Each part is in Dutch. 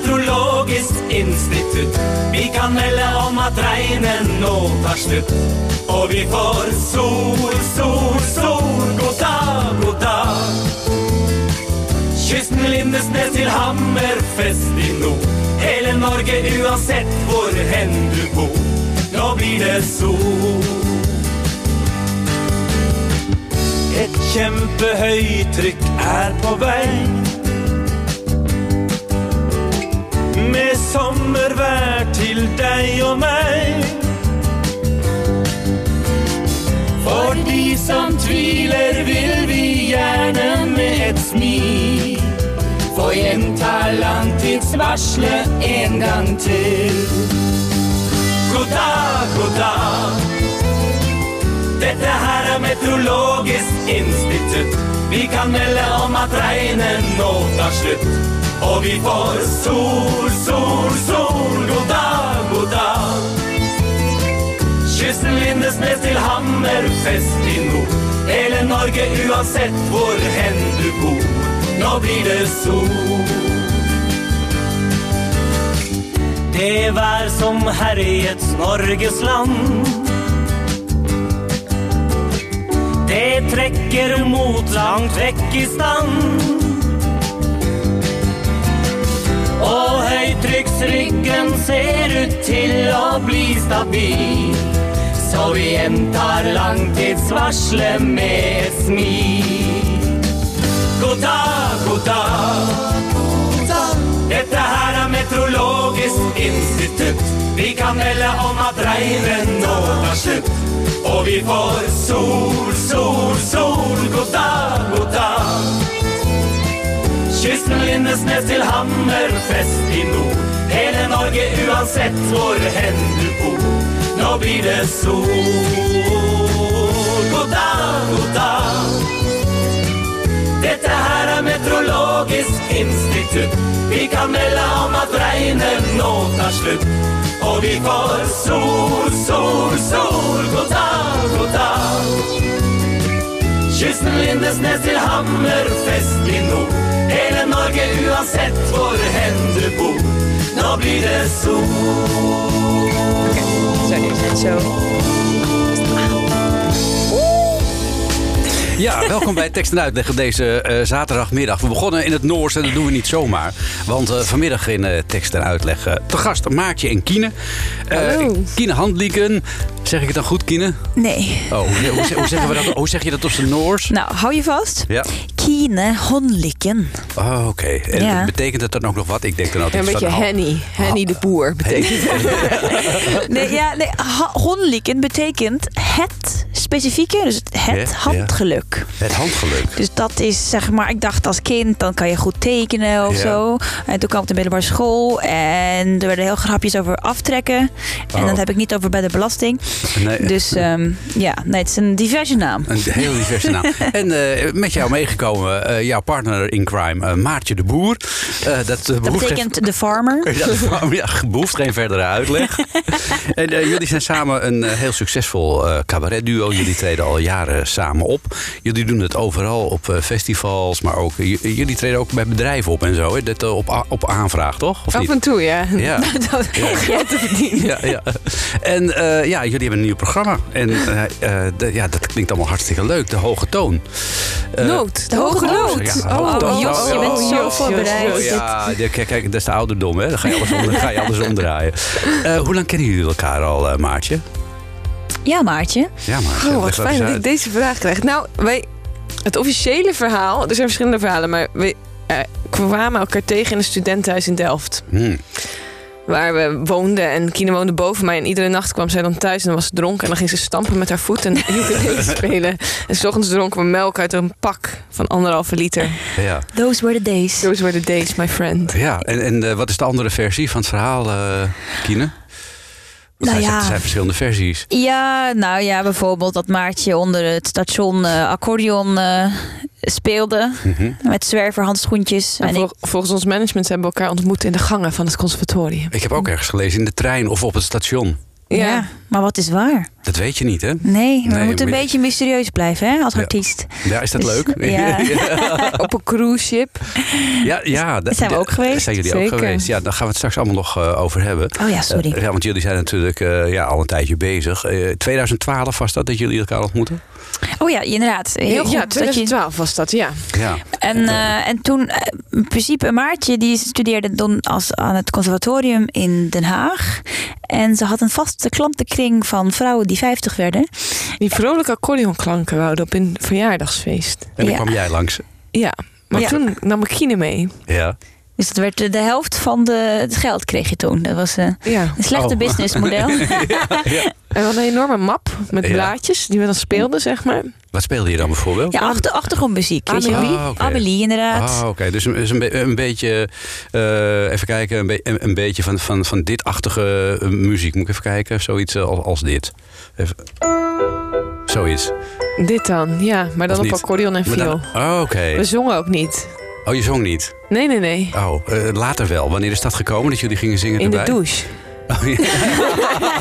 Meteorologisk institutt. Vi kan melde om at regnet nå tar slutt. Og vi får sol, sol, sol. God dag, god dag. Kysten Lindesnes til Hammerfest i nord. Hele Norge uansett hvor hen du bor. Nå blir det sol. Et kjempehøytrykk er på vei. Sommervær til deg og meg. For de som tviler, vil vi gjerne med et smil få gjenta langtidsvarselet en gang til. God dag, god dag. Dette her er Meteorologisk institutt. Vi kan melde om at regnet nå tar slutt. Og vi får sol, sol, sol. God dag, god dag. Kysten Lindesnes til Hammerfest i nord. Hele Norge uansett hvor hen du bor. Nå blir det sol. Det vær som herjet Norges land. Det trekker mot langt vekk i stand. Til å bli stabil. Så vi gjentar langtidsvarselet med et smil. God dag, god dag. Dette her er Meteorologisk institutt. Vi kan melde om at regnet nå tar slutt. Og vi får sol, sol, sol. God dag, god dag. Kysten Lindesnes til Hammerfest i nord. Hele Norge uansett hvor hen du bor. Nå blir det sol. God dag, god dag. Dette her er Meteorologisk institutt. Vi kan melde om at regnet nå tar slutt. Og vi får sol, sol, sol. God dag, god dag. Kysten Lindesnes til Hammerfest i nord. Hele Norge uansett hvor hen du bor. Sol. Zo. Ja, welkom bij Tekst en Uitleg deze eh, zaterdagmiddag. We begonnen in het Noors en dat doen we niet zomaar. Want eh, vanmiddag in eh, Tekst en Uitleg uh, te gast Maartje en Kine. Kine Handlieken. Zeg ik het dan goed, Kine? Nee. Oh, hoe, hoe, zeg- hoe zeggen we dat, hoe zeg je dat op zijn Noors? Nou, hou je vast. Ja. Kine honlikken. Oh, oké. En Ja. betekent het dan ook nog wat? Ik denk dan Ja, altijd een beetje van, Henny. Henny de boer betekent Nee, ja, nee, honlikken betekent het specifieke, dus het, het Ja, ja. handgeluk. Het handgeluk. Dus dat is zeg maar, ik dacht als kind, dan kan je goed tekenen of Ja. zo. En toen kwam ik de middelbare school en er werden heel grapjes over aftrekken. En Oh. dat heb ik niet over bij de belasting. Nee. Dus ehm, ja, nee, het is een diverse naam. Een heel diverse naam. En eh, met jou meegekomen, eh, jouw partner in crime, eh, Maartje de Boer. Eh, dat Dat behoeft geen- betekent de farmer. Ja, de- ja, behoeft geen verdere uitleg. en jullie zijn samen een heel succesvol cabaretduo. Jullie treden al jaren samen op. Jullie doen het overal op festivals, maar ook jullie treden ook bij bedrijven op en zo. Hè? Dat op, op aanvraag, toch? Of Af en toe, ja. Ja. Geld te verdienen. Ja, ja. En eh, ja, jullie hebben een nieuw programma. En eh, eh, ja, dat klinkt allemaal hartstikke leuk. De Hoge Toon. Eh, Nood. De hoge nood. Ja, Oh, Oh, Jos, je bent zo voorbereid. Ja, kijk, kijk, dat is de ouderdom, hè? Dan ga je alles, om, dan ga je alles omdraaien. Eh, hoe lang kennen jullie elkaar al, eh, Maartje? Ja, Maartje. Ja, Maartje. Oh, wat fijn dat ik deze vraag krijg. Nou, wij, het officiële verhaal, er zijn verschillende verhalen, maar we eh, kwamen elkaar tegen in een studentenhuis in Delft. Hmm. Waar we woonden en Kine woonde boven mij. En iedere nacht kwam zij dan thuis en dan was ze dronken. En dan ging ze stampen met haar voet en ukulele spelen. En s ochtends dronken we melk uit een pak van anderhalve liter. Ja, Those were the days. Those were the days, my friend. ja. en, en eh, wat is de andere versie van het verhaal, eh Kine? Nou er zijn- ja. Er zijn verschillende versies. Ja, nou ja, bijvoorbeeld dat Maartje onder het station eh, accordeon eh, speelde. Mhm. Met zwerverhandschoentjes. En En ik, vol- volgens ons management hebben we elkaar ontmoet in de gangen van het conservatorium. Ik heb ook ergens gelezen in de trein of op het station. ja. Maar wat is waar? Dat weet je niet, hè? Nee, we Nee, moeten een beetje mysterieus blijven hè, als Ja. artiest. Ja, is dat Dus, leuk? ja. Op een cruise ship. ja, ja Daar zijn we ook geweest. Zijn jullie ook geweest? Ja, daar gaan we het straks allemaal nog eh, over hebben. Oh ja, sorry. Eh, ja, want jullie zijn natuurlijk eh, ja, al een tijdje bezig. Eh 2012 was dat dat jullie elkaar ontmoeten? Oh ja, inderdaad. Heel goed. ja, dat je, 2012 was dat, ja. Ja. en, eh, en toen, in principe, Maartje die studeerde dan als, aan het conservatorium in Den Haag. En ze had een vaste klantenkring van vrouwen die 50 werden. Die vrolijke accordeonklanken wouden op een verjaardagsfeest. En dan Ja. kwam jij langs. Ja, maar Ja. toen nam ik Kine mee. Ja. Dus dat werd de, de helft van de, het geld kreeg je toen. Dat was eh, Ja. een slechte Oh. En businessmodel. we hadden een enorme map met Ja. blaadjes die we dan speelden, zeg maar. Wat speelde je dan bijvoorbeeld? Ja, achter, achtergrondmuziek. Weet je Amelie. wel. Ah. Amelie, inderdaad. Ah, oké. Dus, een, dus een, be- een beetje, eh, even kijken, een, be- een, een beetje van, van, van dit-achtige eh, muziek. Moet ik even kijken, zoiets eh, als, als dit. Even. Zoiets. Dit dan, ja. Maar dan Of op accordeon en viool. dan- oh, oké. We zongen ook niet. Oh, je zong niet? Nee, nee, nee. Oh, eh, later wel. Wanneer is dat gekomen dat jullie gingen zingen In de erbij? douche. Oh, ja.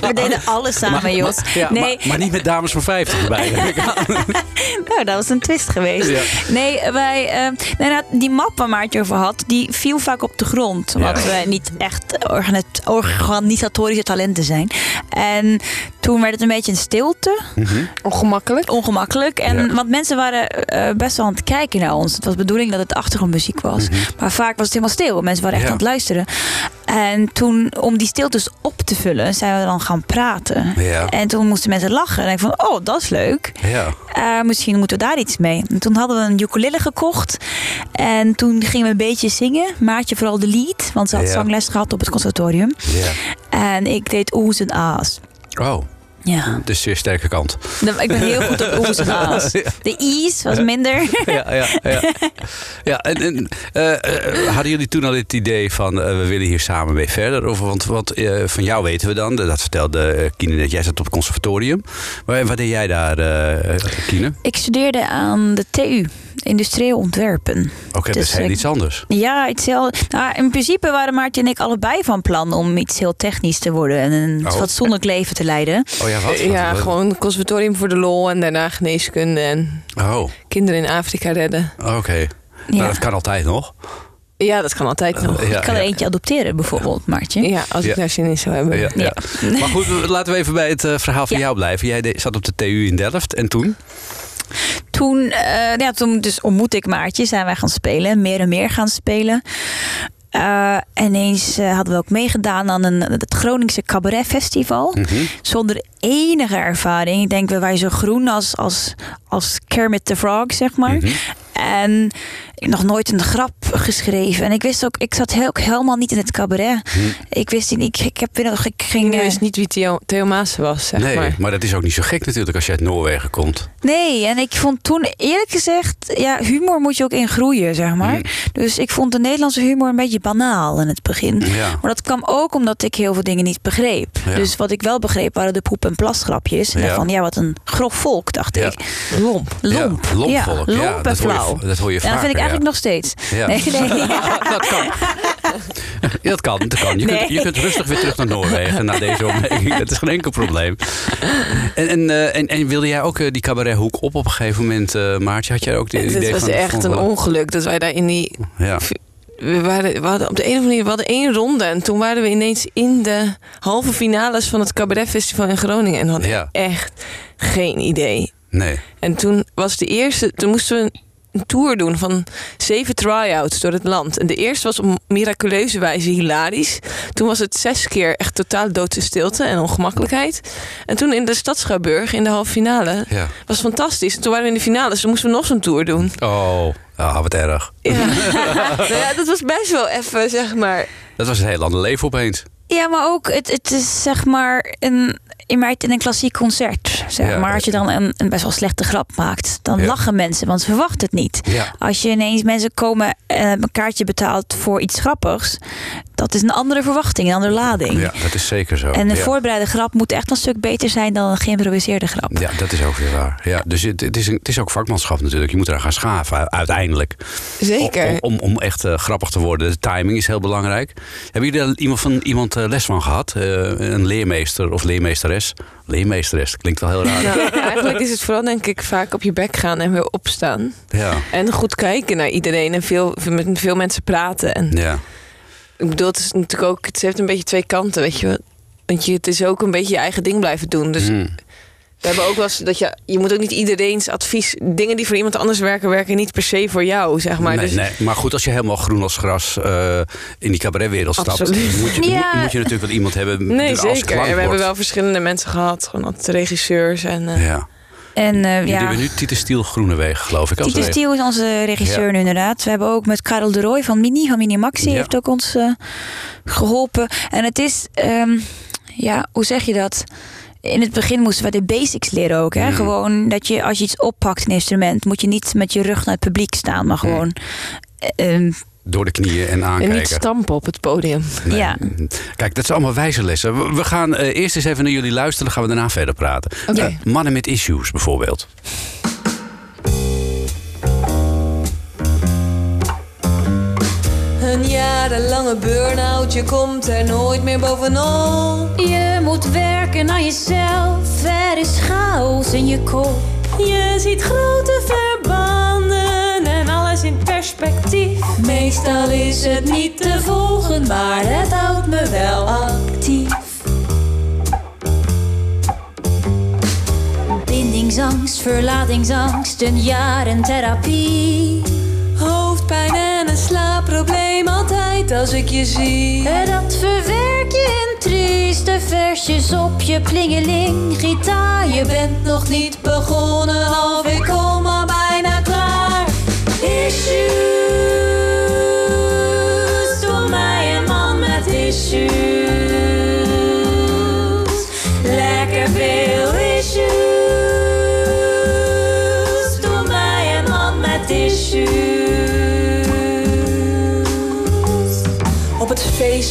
We deden alles samen, Jos. Ja, nee, maar, maar niet met dames van 50 erbij. nou, dat was een twist geweest. Ja. Nee, wij, nee, nou, die map waar Maartje over had, die viel vaak op de grond. Omdat Ja. we niet echt organi- organisatorische talenten zijn. En toen werd het een beetje een stilte, Ongemakkelijk. ongemakkelijk. En, Ja. Want mensen waren eh, best wel aan het kijken naar ons. Het was de bedoeling dat het achtergrondmuziek was. Maar vaak was het helemaal stil. Mensen waren echt Mhm. Ja. aan het luisteren. En toen, om die stiltes op te vullen, zijn we dan gaan praten. Ja. En toen moesten mensen lachen. En ik van, oh, dat is leuk. Ja. Eh, misschien moeten we daar iets mee. En toen hadden we een ukulele gekocht. En toen gingen we een beetje zingen. Maatje vooral de lied. Want ze had Ja. zangles gehad op het conservatorium. ja. En ik deed oes en aas. Oh, Ja. dus zeer sterke kant. De- Ik ben heel goed op oes aas. De i's was minder. ja, ja, ja. ja en, en, eh, eh, hadden jullie toen al het idee van eh, we willen hier samen mee verder? Of, want wat, van jou weten we dan, dat vertelde Kine net, jij zat op het conservatorium. Maar wat deed jij daar, Kine? Ik studeerde aan de TU. Industrieel ontwerpen. Oké, dat Dus is heel ik- iets anders. Ja, iets heel, nou, in principe waren Maartje en ik allebei van plan om iets heel technisch te worden en een Oh. fatsoenlijk leven te leiden. Oh ja, wat? Eh, Ja, Wat- gewoon conservatorium voor de lol en daarna geneeskunde en Oh, kinderen in Afrika redden. oké. Ja. Nou, dat kan altijd nog. Ja, dat kan altijd nog. Ja, ik kan er ja. eentje adopteren bijvoorbeeld, Maartje. Ja, als ik Ja. daar zin in zou hebben. Ja, ja. Maar goed, laten we even bij het eh, verhaal van Ja. jou blijven. Jij zat op de TU in Delft en toen? Toen, eh, ja, toen dus ontmoette ik Maartje, zijn wij gaan spelen, meer en meer gaan spelen. En ineens eh, hadden we ook meegedaan aan een, het Groningse Cabaret Festival. Mhm. Zonder enige ervaring. Ik denk, we waren zo groen als, als, als Kermit the Frog, zeg maar. Mhm. En nog nooit een grap geschreven. En ik wist ook, ik zat heel, ook helemaal niet in het cabaret. Mhm. Ik wist niet, ik, ik heb nog, ik ging. Ik eh, wist niet wie Theo, Theo Maassen was, zeg nee, maar. maar. dat is ook niet zo gek natuurlijk als je uit Noorwegen komt. Nee, en ik vond toen eerlijk gezegd, ja, humor moet je ook in groeien, zeg maar. Mhm. Dus ik vond de Nederlandse humor een beetje banaal in het begin. Ja. Maar dat kwam ook omdat ik heel veel dingen niet begreep. Ja. Dus wat ik wel begreep waren de poep- en plasgrapjes. En Ja. van, ja, wat een grof volk, dacht Ja. ik. Lomp. Lomp. Ja, lompvolk. Ja, Ja, lomp en dat, hoor flauw. je, dat hoor je dat vind ik eigenlijk nog steeds. Ja. Nee, nee. dat kan. Dat kan, dat kan. Je, kunt, je kunt rustig weer terug naar Noorwegen na deze opmerking. Dat is geen enkel probleem. En, en, eh, en, en wilde jij ook eh, die cabarethoek op op een gegeven moment, eh Maartje? Had jij ook de idee Het was van... echt van- een ongeluk dat wij daar in die... Ja. We, waren, we hadden op de een of andere manier we hadden één ronde. En toen waren we ineens in de halve finales van het Cabaret Festival in Groningen. En hadden Ja. echt geen idee. Nee. En toen was de eerste, toen moesten we een tour doen van zeven try-outs door het land. En de eerste was op miraculeuze wijze hilarisch. Toen was het zes keer echt totaal doodse stilte en ongemakkelijkheid. En toen in de stad Schouwburg in de halve finale Ja. was fantastisch. En toen waren we in de finale, dus toen moesten we nog zo'n tour doen. Oh, ah, wat erg. Ja. nou ja, dat was best wel even, zeg maar. Dat was een heel ander leven opeens. Ja, maar ook, het, het is zeg maar een. Maar in een klassiek concert, zeg Ja. maar, als je dan een, een best wel slechte grap maakt, dan Ja. lachen mensen, want ze verwachten het niet. Ja. Als je ineens mensen komen en een kaartje betaalt voor iets grappigs, dat is een andere verwachting, een andere lading. Ja, dat is zeker zo. En een ja. voorbereide grap moet echt een stuk beter zijn dan een geïmproviseerde grap. Ja, dat is ook weer waar. Ja, dus het, het, is een, het is ook vakmanschap natuurlijk. Je moet eraan gaan schaven uiteindelijk. Zeker. Om, om, om echt eh, grappig te worden. De timing is heel belangrijk. Hebben jullie daar iemand, van, iemand eh, les van gehad? Eh, een leermeester of leermeesteres? Leermeesteres, dat klinkt wel heel raar. Nou, eigenlijk is het vooral denk ik vaak op je bek gaan en weer opstaan. Ja, En goed kijken naar iedereen en veel, met veel mensen praten. En ja. ik bedoel, het is natuurlijk ook, het heeft een beetje twee kanten, weet je. Want je, het is ook een beetje je eigen ding blijven doen. Dus Hmm. We hebben ook wel eens dat je, je moet ook niet iedereen's advies, dingen die voor iemand anders werken, werken niet per se voor jou, zeg maar. nee, dus nee. Maar goed, als je helemaal groen als gras eh, in die cabaretwereld stapt... Moet je, Ja. moet, moet je natuurlijk wel iemand hebben... nee, zeker. En we hebben wel verschillende mensen gehad, gewoon altijd regisseurs en. eh, Ja. En eh, Jullie ja, hebben nu Titus Stiel Groenewegen, geloof ik. als Titus Stiel is onze regisseur Ja. nu inderdaad. We hebben ook met Karel de Rooij van Mini, van Mini Maxi, Ja. heeft ook ons eh, geholpen. En het is, ehm, ja, hoe zeg je dat? In het begin moesten we de basics leren ook. Hè? Mm. Gewoon dat je als je iets oppakt, een instrument, moet je niet met je rug naar het publiek staan, maar Mm. gewoon. eh, ehm, Door de knieën en En aankijken. niet stampen op het podium. Nee. Ja. Kijk, dat zijn allemaal wijze lessen. We- gaan eh, eerst eens even naar jullie luisteren, dan gaan we daarna verder praten. Oké. Mannen met issues bijvoorbeeld. Een jarenlange burn-out, je komt er nooit meer bovenop. Je moet werken aan jezelf, er is chaos in je kop. Je ziet grote verbanden en alles in perspectief. Meestal is het niet te volgen, maar het houdt me wel actief. Bindingsangst, verlatingsangst, een jaar in therapie. Hoofdpijn en een slaapprobleem, altijd als ik je zie. En dat verwerk je in trieste versjes op je plingeling. Gitaar, je bent nog niet begonnen, of ik kom al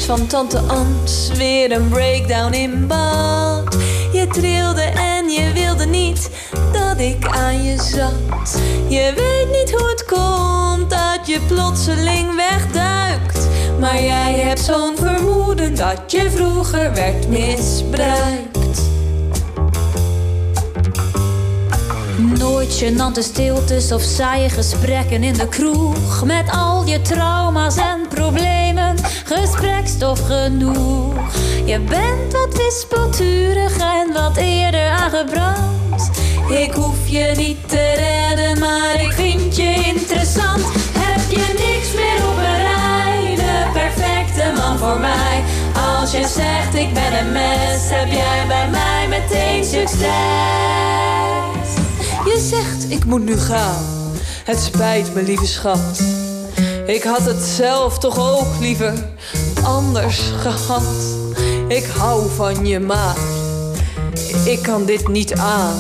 van tante Ans, weer een breakdown in bad. Je trilde en je wilde niet dat ik aan je zat. Je weet niet hoe het komt dat je plotseling wegduikt. Maar jij hebt zo'n vermoeden dat je vroeger werd misbruikt. Nooit gênante stiltes of saaie gesprekken in de kroeg. Met al je trauma's en problemen, gesprekstof genoeg. Je bent wat wispelturig en wat eerder aangebrand. Ik hoef je niet te redden, maar ik vind je interessant. Heb je niks meer op een rij, de perfecte man voor mij. Als je zegt ik ben een mes, heb jij bij mij meteen succes. Je zegt ik moet nu gaan, het spijt me lieve schat. Ik had het zelf toch ook liever anders gehad. Ik hou van je maar, ik kan dit niet aan.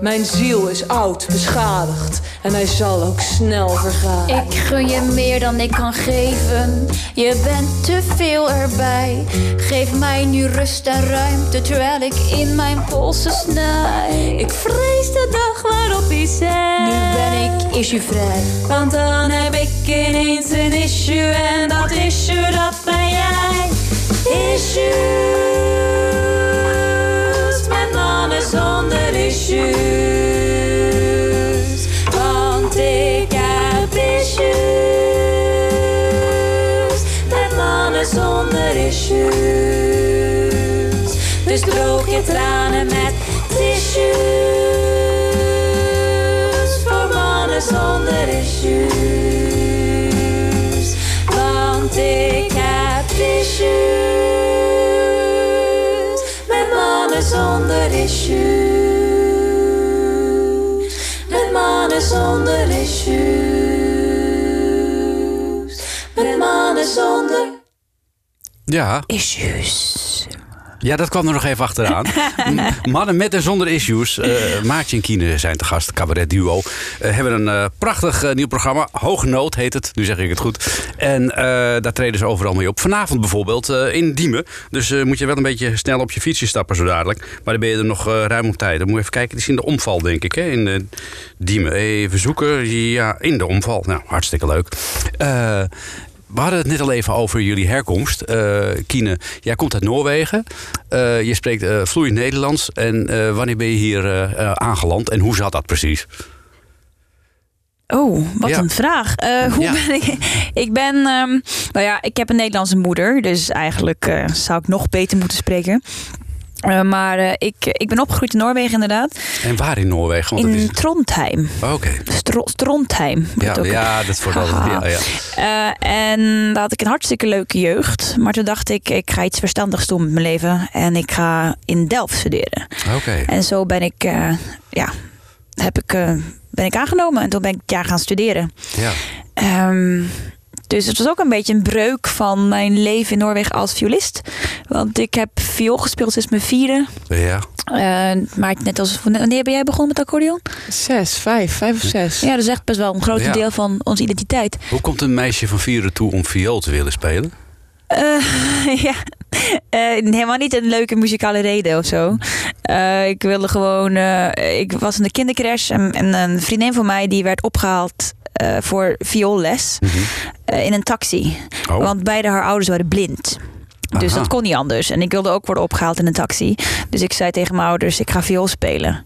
Mijn ziel is oud, beschadigd en hij zal ook snel vergaan. Ik gun je meer dan ik kan geven. Je bent te veel erbij. Geef mij nu rust en ruimte terwijl ik in mijn polsen snij. Ik vrees de dag waarop hij zegt. Nu ben ik issuevrij. Want dan heb ik ineens een issue en dat issue dat ben jij. Issues met mannen zonder issues. Dus droog je tranen met tissues voor mannen zonder issues. Want ik heb issues met mannen zonder issues. Met mannen zonder issues. Met mannen zonder Ja, issues. Ja, dat kwam er nog even achteraan. Mannen met en zonder issues. Maartje en Kine zijn te gast, cabaret duo. Eh, hebben een eh, prachtig nieuw programma. Hoge Nood heet het, nu zeg ik het goed. En daar treden ze overal mee op. Vanavond bijvoorbeeld in Diemen. Dus moet je wel een beetje snel op je fietsje stappen zo dadelijk. Maar dan ben je er nog ruim op tijd. Dan moet je even kijken, die is in de omval denk ik, hè, in Diemen. Even zoeken, ja, in de omval. Nou, hartstikke leuk. We hadden het net al even over jullie herkomst. Eh Kine, jij komt uit Noorwegen. Eh, je spreekt eh, vloeiend Nederlands. En wanneer ben je hier aangeland en hoe zat dat precies? Oh, wat Ja. een vraag. Hoe Ja. ben ik? Ik ben, ehm, nou ja, ik heb een Nederlandse moeder, dus eigenlijk zou ik nog beter moeten spreken. Eh, maar eh, ik, ik ben opgegroeid in Noorwegen inderdaad. En waar in Noorwegen? Want in is... Trondheim. Oké. Stro Trondheim. Ja, ook- ja, dat is voor. Ja, ja. Eh, en daar had ik een hartstikke leuke jeugd. Maar toen dacht ik, ik ga iets verstandigs doen met mijn leven. En ik ga in Delft studeren. Oké. En zo ben ik, ja, heb ik, eh, ben ik aangenomen. En toen ben ik jaar gaan studeren. Ja. Ehm, dus het was ook een beetje een breuk van mijn leven in Noorwegen als violist. Want ik heb viool gespeeld sinds mijn vierde. ja. Eh, maar net als, wanneer ben jij begonnen met accordeon? Zes, vijf, vijf of zes. Ja, dat is echt best wel een groot Ja. deel van onze identiteit. Hoe komt een meisje van vieren toe om viool te willen spelen? Eh, ja, helemaal niet een leuke muzikale reden of zo. Eh, ik wilde gewoon. eh, ik was in de kindercrash en, en een vriendin van mij die werd opgehaald eh, voor vioolles eh, in een taxi. Oh. Want beide haar ouders waren blind. Dus Aha. dat kon niet anders. En ik wilde ook worden opgehaald in een taxi. Dus ik zei tegen mijn ouders, ik ga viool spelen.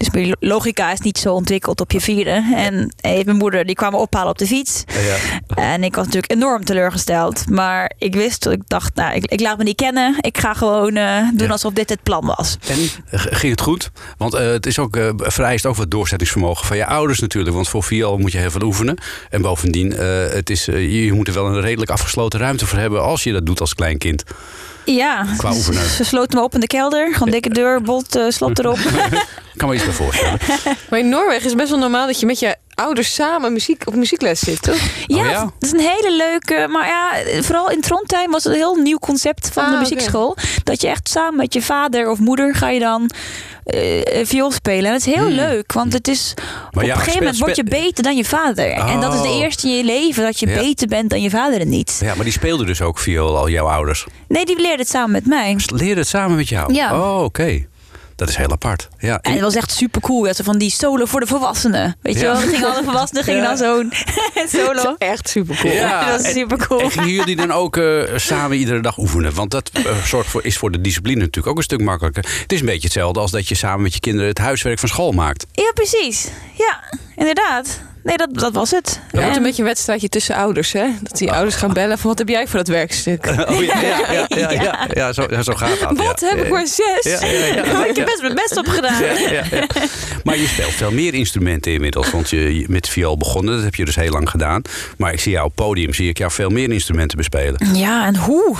Dus mijn logica is niet zo ontwikkeld op je vierde. En eh, mijn moeder die kwam me ophalen op de fiets. Ja. En ik was natuurlijk enorm teleurgesteld. Maar ik wist, ik dacht, nou, ik, ik laat me niet kennen. Ik ga gewoon eh, doen Ja. alsof dit het plan was. En eh, ging het goed? Want eh, het is ook, eh, vereist ook wat doorzettingsvermogen van je ouders natuurlijk. Want voor viool moet je heel veel oefenen. En bovendien, eh, het is, eh, je moet er wel een redelijk afgesloten ruimte voor hebben als je dat doet als klein kind. Ja, Qua oefenen. ze sloten me op in de kelder. Gewoon dikke deur, bot, eh, slot erop. Ik kan me iets bij voorstellen. Maar in Noorwegen is het best wel normaal dat je met je ouders samen muziek, op muziekles zit, toch? Ja, Oh ja? dat is een hele leuke. Maar ja, vooral in Trondheim was het een heel nieuw concept van Ah, de oké. muziekschool. Dat je echt samen met je vader of moeder ga je dan eh, viool spelen. En dat is heel leuk, want het is Hmm. Maar op ja, een gegeven moment word je beter dan je vader. En dat is de Oh. eerste in je leven dat je Ja. beter bent dan je vader en niet. Ja, maar die speelden dus ook viool, al jouw ouders. Nee, die leerde het samen met mij. Ze Leren het samen met jou? Ja. Oh, oké. Dat is heel apart. Ja. En het was echt super cool. Dat ze van die solo voor de volwassenen. Weet je Ja. wel? Gingen alle volwassenen gingen Ja. dan zo'n solo. Echt super cool. Ja, dat was en- super cool. En gingen jullie dan ook eh, samen iedere dag oefenen? Want dat eh, zorgt voor, is voor de discipline natuurlijk ook een stuk makkelijker. Het is een beetje hetzelfde als dat je samen met je kinderen het huiswerk van school maakt. Ja, precies. Ja, inderdaad. Nee, dat, dat was het. Het wordt En- een beetje een wedstrijdje tussen ouders, hè? Dat die ouders gaan bellen van wat heb jij voor dat werkstuk? Oh ja, ja, ja, ja, ja, ja, zo, ja, zo gaat dat. Wat ja. heb ik Ja, maar zes? Ja, ja, ja. Maar ik heb best mijn best op gedaan. Ja, ja, ja. Maar je speelt veel meer instrumenten inmiddels. Want je met viool begonnen, dat heb je dus heel lang gedaan. Maar ik zie jou op podium, zie ik jou veel meer instrumenten bespelen. Ja, en hoe?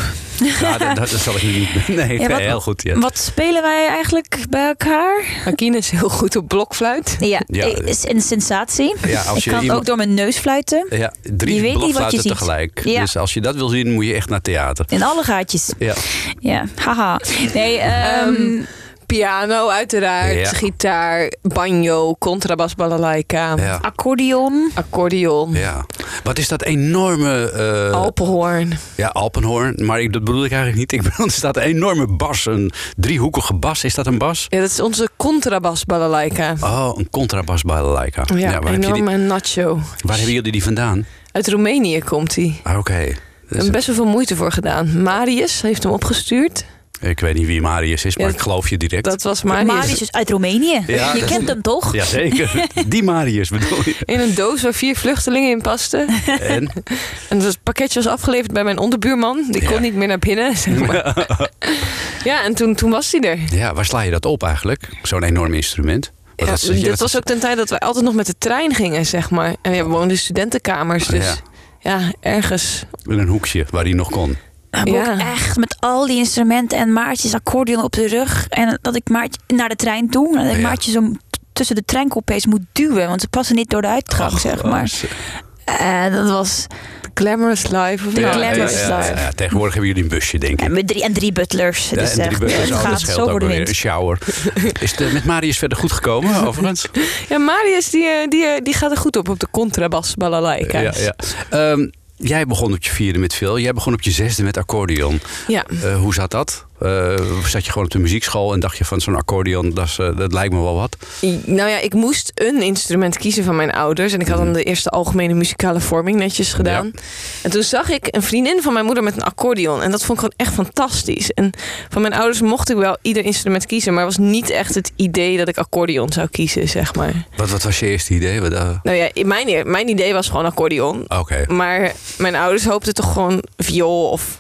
Ja, dat, dat zal ik nu niet... Nee, Ja, wat- heel goed. Ja. Wat spelen wij eigenlijk bij elkaar? Akine is heel goed op blokfluit. Ja, Ja. is een sensatie. Ja, als ik je kan iemand- ook door mijn neus fluiten. Ja, drie Je weet niet wat je blokfluiten ziet. tegelijk. Ja. Dus als je dat wil zien, moet je echt naar theater. In alle gaatjes. Ja. Ja, haha. Nee, ehm, Ehm, Piano uiteraard, Ja. gitaar, banjo, contrabas, balalaika, Ja. accordeon. accordeon, ja. Wat is dat enorme... eh, alpenhoorn. Ja, Alpenhoorn. Maar ik, dat bedoel ik eigenlijk niet. Ik bedoel, er staat een enorme bas. Een driehoekige bas. Is dat een bas? Ja, dat is onze contrabas balalaika. Oh, een contrabas balalaika. Ja, waar, heb je die, enorme nacho. waar hebben jullie die vandaan? Uit Roemenië komt hij. Ah, Oké. We Dus, hebben best wel veel moeite voor gedaan. Marius heeft hem opgestuurd. Ik weet niet wie Marius is, maar Ja, ik geloof je direct. Dat was Marius. Marius is uit Roemenië. Ja, je dat- kent hem toch? Jazeker. Die Marius bedoel je. In een doos waar vier vluchtelingen in pasten. En? En het pakketje was afgeleverd bij mijn onderbuurman. Die kon Ja. niet meer naar binnen. Zeg maar. ja, en toen, toen was hij er. Ja, waar sla je dat op eigenlijk? Zo'n enorm instrument. Ja, dat- dat- was ook ten tijd dat wij altijd nog met de trein gingen, zeg maar. En we woonden in studentenkamers, dus Ja. ja, ergens. In een hoekje waar hij nog kon. Ja. ook echt met al die instrumenten en Maartjes accordeon op de rug. En dat ik Maartje naar de trein toe. En dat ik Ja. Maartje zo tussen de treincoupés moet duwen. Want ze passen niet door de uitgang, Ach, zeg maar. En dat was... Glamorous Life. Of De nou, Glamorous ja, ja, Life. ja, ja, tegenwoordig hebben jullie een busje, denk ik. En, met drie, en drie butlers. Ja, dus en drie echt, butlers, het oh, dat gaat scheelt zo ook voor de weer. wind. Een shower. Is het eh, met Marius verder goed gekomen, overigens? Ja, Marius die, eh, die, eh, die gaat er goed op op de contrabas balalaika. Ja, ja. Ehm, jij begon op je vierde met veel. Jij begon op je zesde met accordeon. Ja. Eh, hoe zat dat? Eh, zat je gewoon op de muziekschool en dacht je van zo'n accordeon, dat, is, eh, dat lijkt me wel wat? Nou ja, ik moest een instrument kiezen van mijn ouders. En ik had dan de eerste algemene muzikale vorming netjes gedaan. En toen zag ik een vriendin van mijn moeder met een accordeon. En dat vond ik gewoon echt fantastisch. En van mijn ouders mocht ik wel ieder instrument kiezen. Maar het was niet echt het idee dat ik accordeon zou kiezen, zeg maar. Wat, wat was je eerste idee? Wat, eh, Nou ja, mijn, mijn idee was gewoon accordeon. Oké. Maar mijn ouders hoopten toch gewoon viool of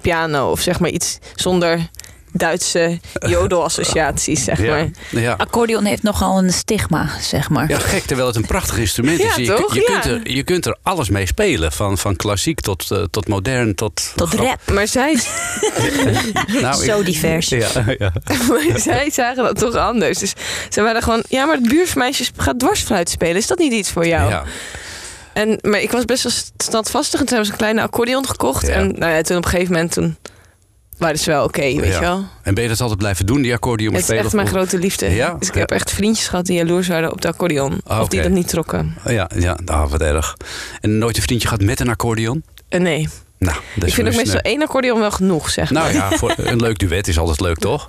piano. Of zeg maar iets zonder Duitse jodelassociaties, zeg Ja. maar. Ja. Accordeon heeft nogal een stigma, zeg maar. Ja, gek, terwijl het een prachtig instrument is. Ja, je, toch? je, Ja. kunt er, je kunt er alles mee spelen. Van, van klassiek tot, eh, tot modern tot... Tot rap. Maar zij, Nou, ik- Zo divers. Ja, ja. maar zij zagen dat toch anders. Dus ze waren gewoon... Ja, maar het buurmeisje gaat dwarsfluit spelen. Is dat niet iets voor jou? ja. En, maar ik was best wel standvastig. En toen hebben ze een kleine accordeon gekocht. Ja. En nou ja, toen op een gegeven moment... Toen waren ze wel oké, weet Ja. je wel. En ben je dat altijd blijven doen, die accordeon Het is echt mijn grote liefde. Ja? Dus ik heb echt vriendjes gehad die jaloers waren op de accordeon. Ah, Of die oké. dat niet trokken. Ja, ja nou, wat erg. En nooit een vriendje gehad met een accordeon? En nee. Nou, dat is ik vind ook dus, meestal één accordeon wel genoeg, zeg maar. Nou ja, voor een leuk duet is altijd leuk, toch?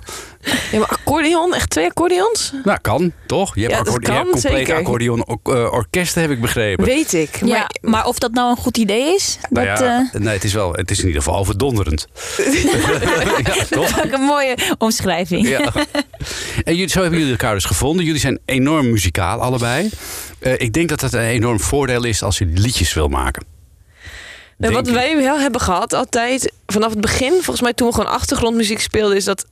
Ja, maar accordeon? Echt twee accordeons? Nou, kan, toch? Je hebt, Ja, dat accordeon, je hebt zeker. accordeon eh, orkesten, heb ik begrepen. Weet ik. Maar Ja, maar of dat nou een goed idee is, Nou dat ja, eh, nee, het is wel, het is in ieder geval overdonderend. ja, toch? is ook een mooie omschrijving. Ja. En jullie, zo hebben jullie elkaar dus gevonden. Jullie zijn enorm muzikaal, allebei. Eh, ik denk dat dat een enorm voordeel is als je liedjes wil maken. Wat wij wel hebben gehad altijd, vanaf het begin, volgens mij toen we gewoon achtergrondmuziek speelden, is dat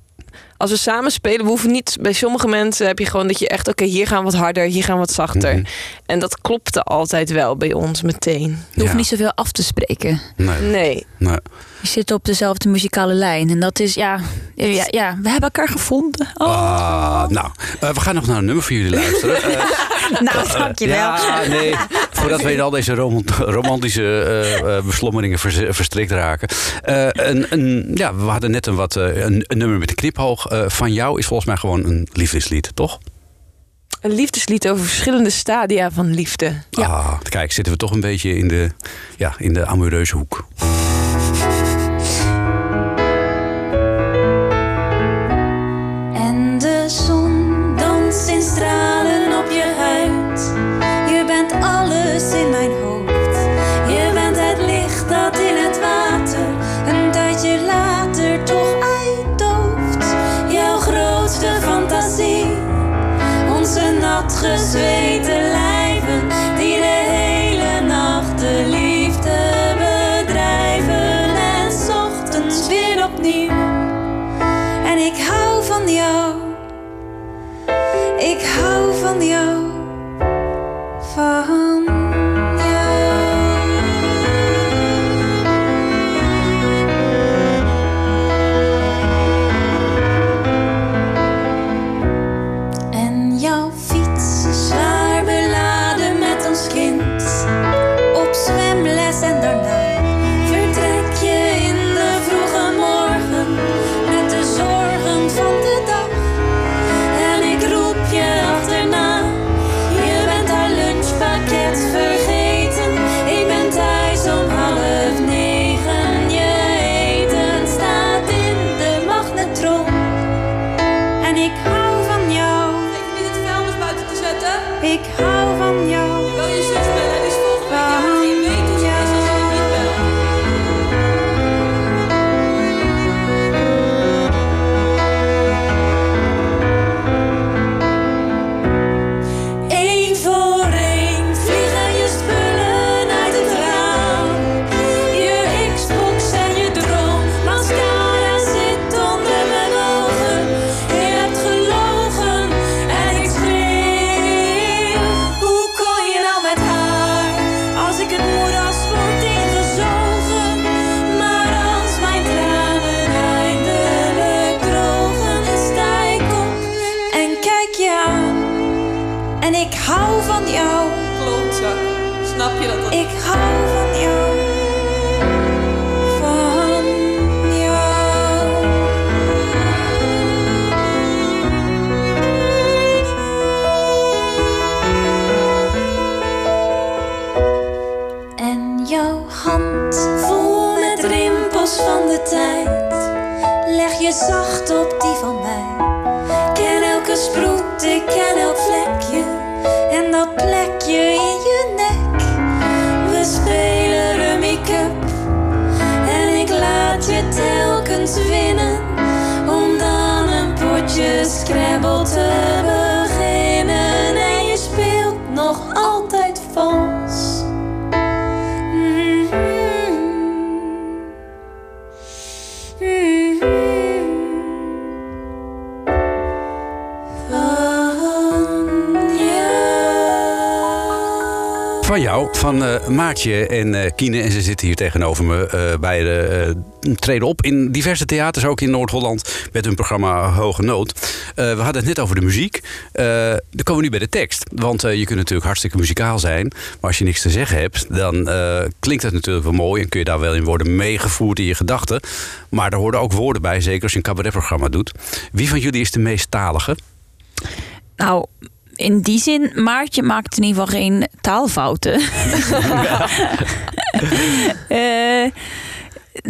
als we samen spelen, we hoeven niet, bij sommige mensen heb je gewoon dat je echt, oké, hier gaan we wat harder, hier gaan we wat zachter. Mhm. En dat klopte altijd wel bij ons meteen. Je hoeft Ja. niet zoveel af te spreken. Nee, Nee. nee. Je zit op dezelfde muzikale lijn. En dat is, ja, ja, ja we hebben elkaar gevonden. Oh. Ah, nou, eh, we gaan nog naar een nummer voor jullie luisteren. Eh, nou, dankjewel. Ja, nee. Voordat we in al deze romant- romantische eh, eh, beslommeringen vers- verstrikt raken. Eh, een, een, ja, we hadden net een, wat, eh, een, een nummer met een Eh, van jou is volgens mij gewoon een liefdeslied, toch? Een liefdeslied over verschillende stadia van liefde. Ah, kijk, zitten we toch een beetje in de, ja, in de amoureuze hoek. Hou van jou. Van jou, van eh, Maartje en eh Kine. En ze zitten hier tegenover me eh, bij de treden op in diverse theaters, ook in Noord-Holland, met hun programma Hoge Nood. We hadden het net over de muziek. Dan komen we nu bij de tekst. Want je kunt natuurlijk hartstikke muzikaal zijn. Maar als je niks te zeggen hebt, dan klinkt het natuurlijk wel mooi. En kun je daar wel in worden meegevoerd in je gedachten. Maar er horen ook woorden bij, zeker als je een cabaretprogramma doet. Wie van jullie is de meest talige? Nou, in die zin, Maartje maakt in ieder geval geen taalfouten. Eh,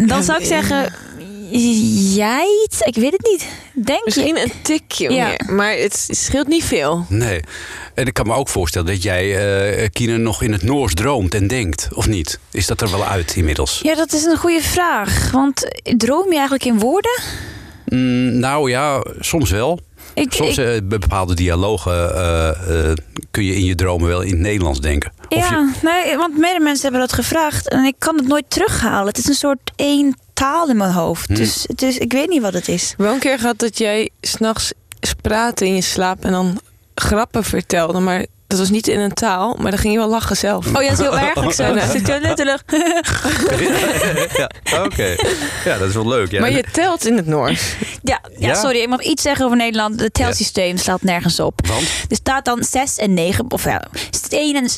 dan zou ik zeggen, jij? Ik weet het niet. Denk je? Misschien een tikje Ja. meer, maar het scheelt niet veel. Nee. En ik kan me ook voorstellen dat jij, eh Kine, nog in het Noors droomt en denkt, of niet? Is dat er wel uit inmiddels? Ja, dat is een goede vraag. Want droom je eigenlijk in woorden? Mm, nou ja, soms wel. Ik, Soms ik- eh, bepaalde dialogen eh, eh, kun je in je dromen wel in het Nederlands denken. Of ja, je- nee, want meerdere mensen hebben dat gevraagd. En ik kan het nooit terughalen. Het is een soort één taal in mijn hoofd. Hm. Dus, dus ik weet niet wat het is. Wel een keer gehad dat jij s'nachts praatte in je slaap en dan grappen vertelde, maar dat was niet in een taal, maar dan ging je wel lachen zelf. Oh ja, dat is heel erg. Ja. zit je letterlijk. ja, oké. Ja, dat is wel leuk. Ja. Maar je telt in het Noors. Ja, ja, Ja? sorry, ik mag iets zeggen over Nederland. Het telsysteem slaat nergens op. Want? Er staat dan 6 en 9, of ja, 1 en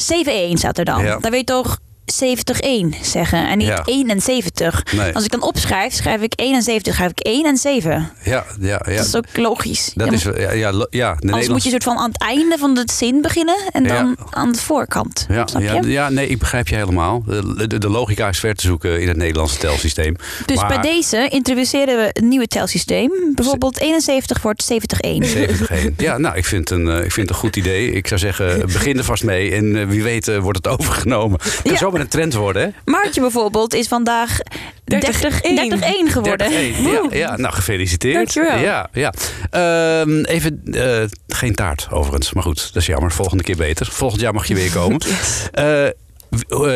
7-1 staat er dan. Ja. Dan weet je toch 70-1 zeggen en niet Ja. 71. Nee. Als ik dan opschrijf, schrijf ik 71, schrijf ik 1 en 7. Ja, ja, ja. Dat is ook logisch. Dat Ja, is, ja, ja, lo- ja, de Anders moet je soort van aan het einde van de zin beginnen en dan aan de voorkant. Ja, Snap ja, je? ja, nee, ik begrijp je helemaal. De, de, de logica is ver te zoeken in het Nederlandse telsysteem. Dus Maar- bij deze introduceren we een nieuwe telsysteem. Bijvoorbeeld 71 wordt 71. 70 Ja, nou, ik vind, een, eh, ik vind het een goed idee. Ik zou zeggen, begin er vast mee. En eh, wie weet eh, wordt het overgenomen. Kan Ja. Een trend worden, hè? Maartje bijvoorbeeld is vandaag 30 30-1. 30-1 geworden. 30-1. Ja, ja, nou, gefeliciteerd. Dankjewel. Ja, ja. Ehm, even, eh, geen taart overigens. Maar goed, dat is jammer. Volgende keer beter. Volgend jaar mag je weer komen. W- eh,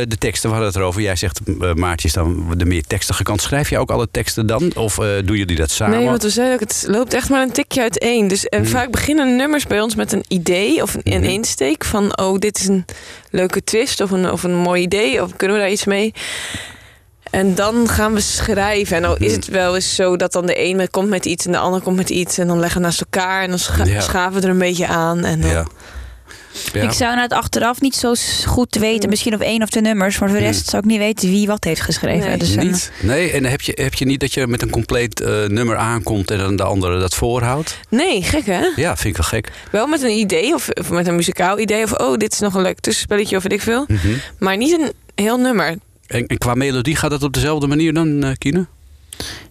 de teksten, we hadden het erover. Jij zegt, eh, Maartje is dan de meer tekstige kant. Schrijf je ook alle teksten dan? Of eh, doen jullie dat samen? Nee, want we zeiden ook, het loopt echt maar een tikje uiteen. Dus en Hmm. vaak beginnen nummers bij ons met een idee of een, een Mhm. insteek van, oh, dit is een leuke twist of een, of een mooi idee of kunnen we daar iets mee? En dan gaan we schrijven. En dan is Mhm. het wel eens zo dat dan de ene komt met iets en de ander komt met iets. En dan leggen we naast elkaar en dan scha- Ja. schaven we er een beetje aan. En dan, Ja. Ja. Ik zou het achteraf niet zo goed weten. Misschien of één of twee nummers. Maar voor de rest Hmm. zou ik niet weten wie wat heeft geschreven. Nee. Dus, eh? Nee, en heb je, heb je niet dat je met een compleet eh, nummer aankomt en dan de andere dat voorhoudt? Nee, gek hè? Ja, vind ik wel gek. Wel met een idee of, of met een muzikaal idee. Of oh, dit is nog een leuk tussenspelletje of weet ik veel. Mhm. Maar niet een heel nummer. En, en qua melodie gaat het op dezelfde manier dan, eh Kine?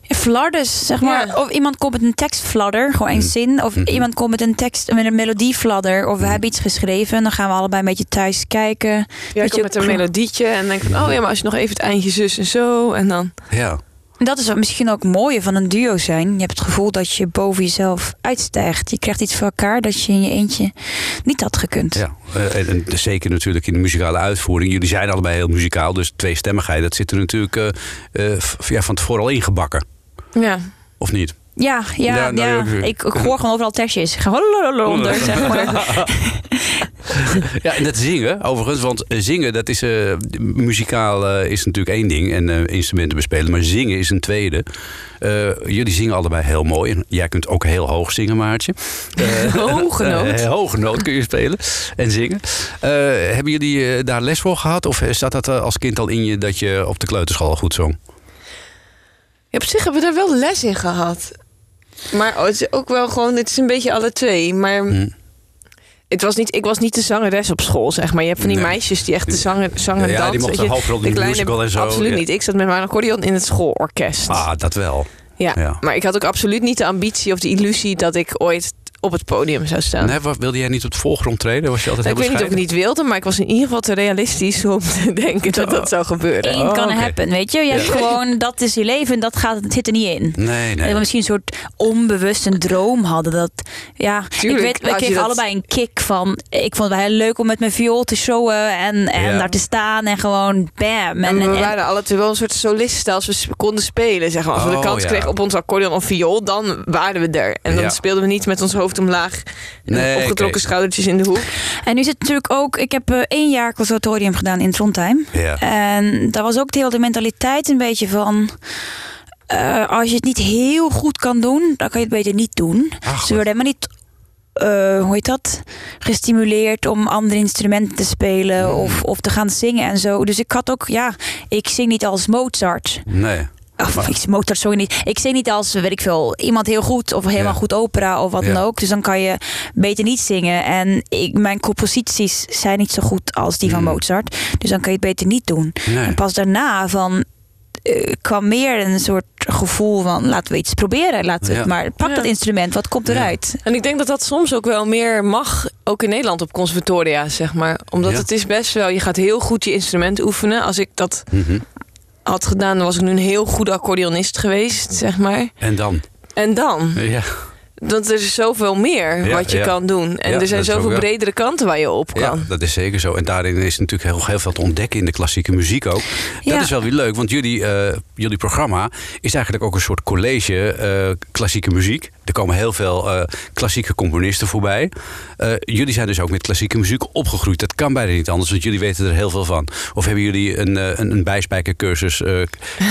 Fladders, zeg maar. Ja. Of iemand komt met een tekstfladder, gewoon één Mhm. zin. Of Mhm. iemand komt met een tekst met een melodiefladder. Of we Mhm. hebben iets geschreven. Dan gaan we allebei een beetje thuis kijken. Ja, met een melodietje en dan denk van, oh ja, maar als je nog even het eindje zus en zo en dan... Ja. En Dat is wat misschien ook het mooie van een duo zijn. Je hebt het gevoel dat je boven jezelf uitstijgt. Je krijgt iets voor elkaar dat je in je eentje niet had gekund. ja. Eh, en, en zeker natuurlijk in de muzikale uitvoering. Jullie zijn allebei heel muzikaal, dus tweestemmigheid, dat zit er natuurlijk eh, eh, ja, van tevoren al ingebakken. Ja. Of niet? Ja, ja, Ja, nou, ja, Ik, ik hoor gewoon overal testjes. Ik ga gewoon onder, zeg maar. Ja, en dat zingen overigens, want zingen, dat is eh, muzikaal eh, is natuurlijk één ding en eh, instrumenten bespelen, maar zingen is een tweede. Eh, jullie zingen allebei heel mooi en jij kunt ook heel hoog zingen, Maartje. Eh, Hoge noot. eh, hoge noot kun je spelen en zingen. Eh, hebben jullie eh, daar les voor gehad of staat dat als kind al in je dat je op de kleuterschool al goed zong? Ja, op zich hebben we daar wel les in gehad. Maar het is ook wel gewoon, het is een beetje alle twee. Maar Hm. Het was niet, ik was niet de zangeres op school, zeg maar. Je hebt van die Nee. meisjes die echt de zanger, zanger Ja, die mochten hoofdrol in de kleine- musical en zo, Absoluut ja. niet. Ik zat met mijn accordeon in het schoolorkest. Ah, dat wel. ja. ja. maar ik had ook absoluut niet de ambitie of de illusie dat ik ooit op het podium zou staan. Nee, wat- wilde jij niet op de voorgrond treden? Was je altijd ik heel weet niet of ik niet wilde, maar ik was in ieder geval te realistisch om te denken dat dat zou gebeuren. Eén kan oké. happen, weet je. Je hebt gewoon, dat is je leven en dat gaat, het zit er niet in. Nee, Dat nee. we misschien een soort onbewust een droom hadden. Dat, ja, Tuurlijk, ik weet, we kregen dat- allebei een kick van. Ik vond het wel heel leuk om met mijn viool te showen en, en Ja. daar te staan en gewoon bam. En, En we en- en- waren alle twee wel een soort solisten als we konden spelen. Zeg maar. Als we de Oh, kans ja. kregen op ons accordeon of viool, dan waren we er. En dan Ja. speelden we niet met ons hoofd omlaag. En Nee, opgetrokken schoudertjes in de hoek. En nu zit natuurlijk ook, ik heb eh, één jaar conservatorium gedaan in Trondheim. Ja. En daar was ook de hele mentaliteit een beetje van. eh, als je het niet heel goed kan doen, dan kan je het beter niet doen. Ach, Ze werden helemaal niet, eh, hoe heet dat, gestimuleerd om andere instrumenten te spelen Hmm. of, of te gaan zingen en zo. Dus ik had ook, ja, ik zing niet als Mozart. Nee. Of ik Mozart zong niet. Ik zing niet als, weet ik veel, iemand heel goed of helemaal Ja. goed opera of wat Ja. dan ook. Dus dan kan je beter niet zingen. En ik, mijn composities zijn niet zo goed als die van Mm. Mozart. Dus dan kan je het beter niet doen. Nee. En pas daarna van eh, kwam meer een soort gevoel van laten we iets proberen. Laten we Ja. het maar pak Ja. dat instrument. Wat komt Ja. eruit? En ik denk dat dat soms ook wel meer mag, ook in Nederland op conservatoria, zeg maar. Omdat Ja. het is best wel, je gaat heel goed je instrument oefenen. Als ik dat Mhm. Had gedaan, dan was ik nu een heel goede accordeonist geweest, zeg maar. En dan? En dan, Ja. Dat er is zoveel meer Ja, wat je ja. kan doen. En Ja, er zijn ook zoveel bredere kanten waar je op ja, kan. dat is zeker zo. En daarin is natuurlijk heel, heel veel te ontdekken in de klassieke muziek ook. Dat Ja. is wel weer leuk, want jullie, eh, jullie programma is eigenlijk ook een soort college eh, klassieke muziek. Er komen heel veel eh, klassieke componisten voorbij. Eh, jullie zijn dus ook met klassieke muziek opgegroeid. Dat kan bijna niet anders, want jullie weten er heel veel van. Of hebben jullie een, een, een bijspijkercursus eh,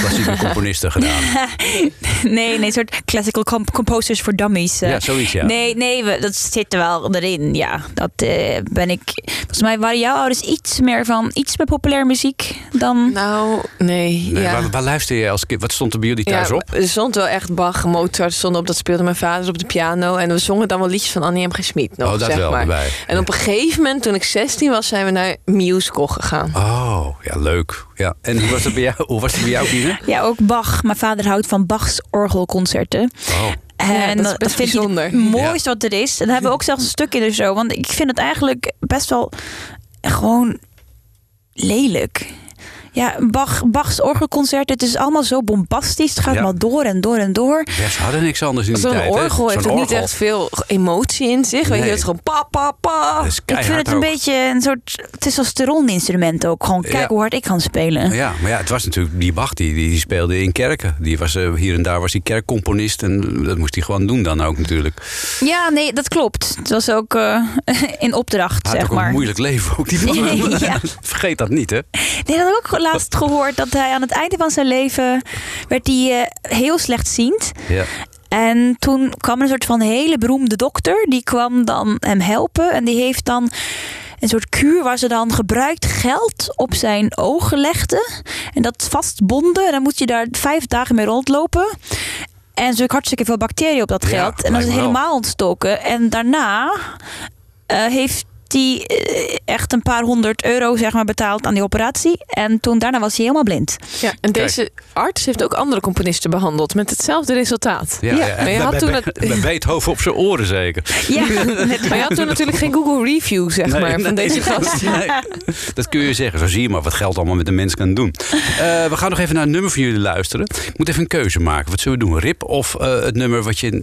klassieke componisten gedaan? nee, nee, een soort classical comp- composers for dummies. Eh. Ja, zoiets ja. Nee, nee, we, dat zit er wel erin. Ja, dat eh, ben ik. Volgens mij waren jouw ouders iets meer van iets meer populair muziek dan. Nou, nee. Nee, ja. waar, waar luister je als kind? Wat stond er bij jullie thuis ja, op? Er stond wel echt Bach, Mozart stond op. Dat speelde mijn vader op de piano. En we zongen dan wel liedjes van Annie M. G. Schmid nog, oh, dat zeg wel maar. erbij. En op een gegeven moment, toen ik 16 was, zijn we naar musical gegaan. Oh, ja, leuk. Ja. En hoe was het bij jou, hoe was het bij jou Kine? Ja, ook Bach. Mijn vader houdt van Bachs orgelconcerten. Oh, En dat is best vind bijzonder. ik het mooiste wat er is. En daar hebben we ook zelfs een stuk in de show. Want ik vind het eigenlijk best wel gewoon lelijk. Ja, Bach, Bachs orgelconcerten, het is allemaal zo bombastisch. Het gaat Ja. maar door en door en door. ja, ze hadden niks anders in die Zo'n tijd. hè? orgel heeft ook niet echt veel emotie in zich. Weet je, Nee. het is gewoon pa, pa, pa. Is Ik vind het een ook. beetje een soort testosteron-instrument ook. Gewoon kijken Ja. hoe hard ik kan spelen. Ja, maar ja, het was natuurlijk die Bach, die, die speelde in kerken. Die was, eh, hier en daar was hij kerkcomponist en dat moest hij gewoon doen dan ook natuurlijk. Ja, nee, dat klopt. Het was ook eh, in opdracht, had zeg ook maar. een moeilijk leven ook, die. Ja. Vergeet dat niet, hè? Nee, dat ook laatst gehoord. Dat hij aan het einde van zijn leven werd hij eh, heel slechtziend. Ja. En toen kwam een soort van hele beroemde dokter. Die kwam dan hem helpen. En die heeft dan een soort kuur waar ze dan gebruikt geld op zijn ogen legden. En dat vastbonden. En dan moet je daar vijf dagen mee rondlopen. En zit hartstikke veel bacteriën op dat Ja, geld. en dan is helemaal ontstoken. En daarna eh, heeft hij eh, echt een paar honderd euro zeg maar, betaald aan die operatie. En toen daarna was hij helemaal blind. Ja, en deze arts heeft ook andere componisten behandeld met hetzelfde resultaat. Ja, Ja, ja. maar je had toen het- Beethoven op zijn oren zeker. Ja, Maar je had toen natuurlijk geen Google review, zeg Nee, maar, van nee. deze gast. Nee, dat kun je zeggen. Zo zie je maar wat geld allemaal met een mens kan doen. Eh, we gaan nog even naar een nummer van jullie luisteren. Ik moet even een keuze maken. Wat zullen we doen? Rip of eh, het nummer wat je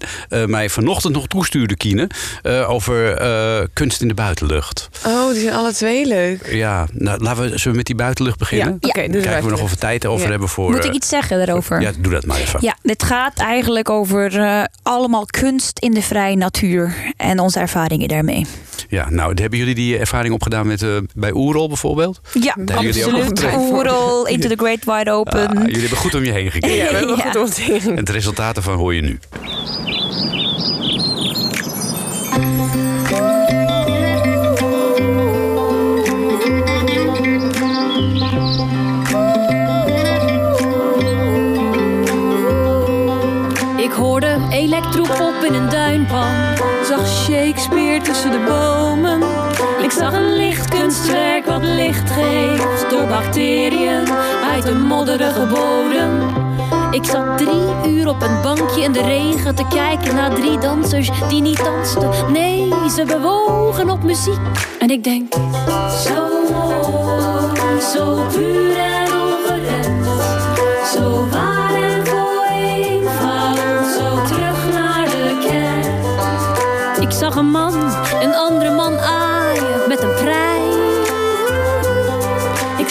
mij vanochtend nog toestuurde, Kine? eh, over eh, kunst in de buitenlucht. Oh, die zijn alle twee leuk. Ja, nou, laten we, zullen we met die buitenlucht beginnen? Ja, oké, doe de Kijken we nog of we tijd over Ja. hebben voor... Moet ik eh, iets zeggen daarover? Ja, doe dat maar even. Ja, dit gaat eigenlijk over eh, allemaal kunst in de vrije natuur en onze ervaringen daarmee. Ja, nou, hebben jullie die ervaring opgedaan met, eh, bij Oerol bijvoorbeeld? Ja, absoluut. Oerol, Into the Great Wide Open. Ah, jullie hebben goed om je heen gekeken. Ja, we hebben Ja. goed ontdekt. En het resultaat ervan hoor je nu. Modderige. Ik zat drie uur op een bankje in de regen te kijken naar drie dansers die niet dansten. Nee, ze bewogen op muziek. En ik denk,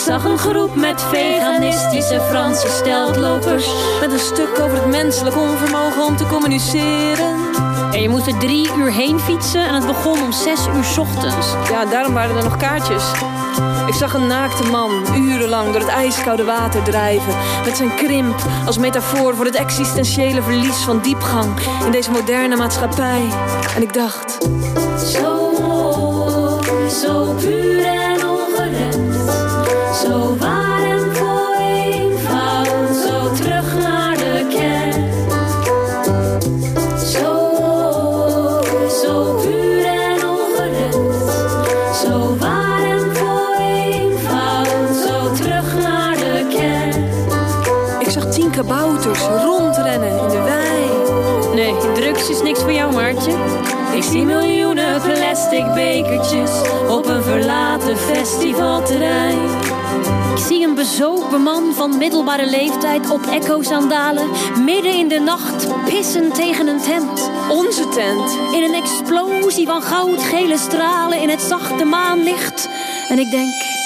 zag een groep met veganistische Franse steltlopers. Met een stuk over het menselijk onvermogen om te communiceren. En je moest er drie uur heen fietsen en het begon om zes uur ochtends. Ja, daarom waren er nog kaartjes. Ik zag een naakte man urenlang door het ijskoude water drijven. Met zijn krimp als metafoor voor het existentiële verlies van diepgang in deze moderne maatschappij. En ik dacht, plastic bekertjes op een verlaten festivalterrein. Ik zie een bezopen man van middelbare leeftijd op echo-sandalen midden in de nacht pissen tegen een tent. Onze tent. In een explosie van goudgele stralen in het zachte maanlicht. En ik denk,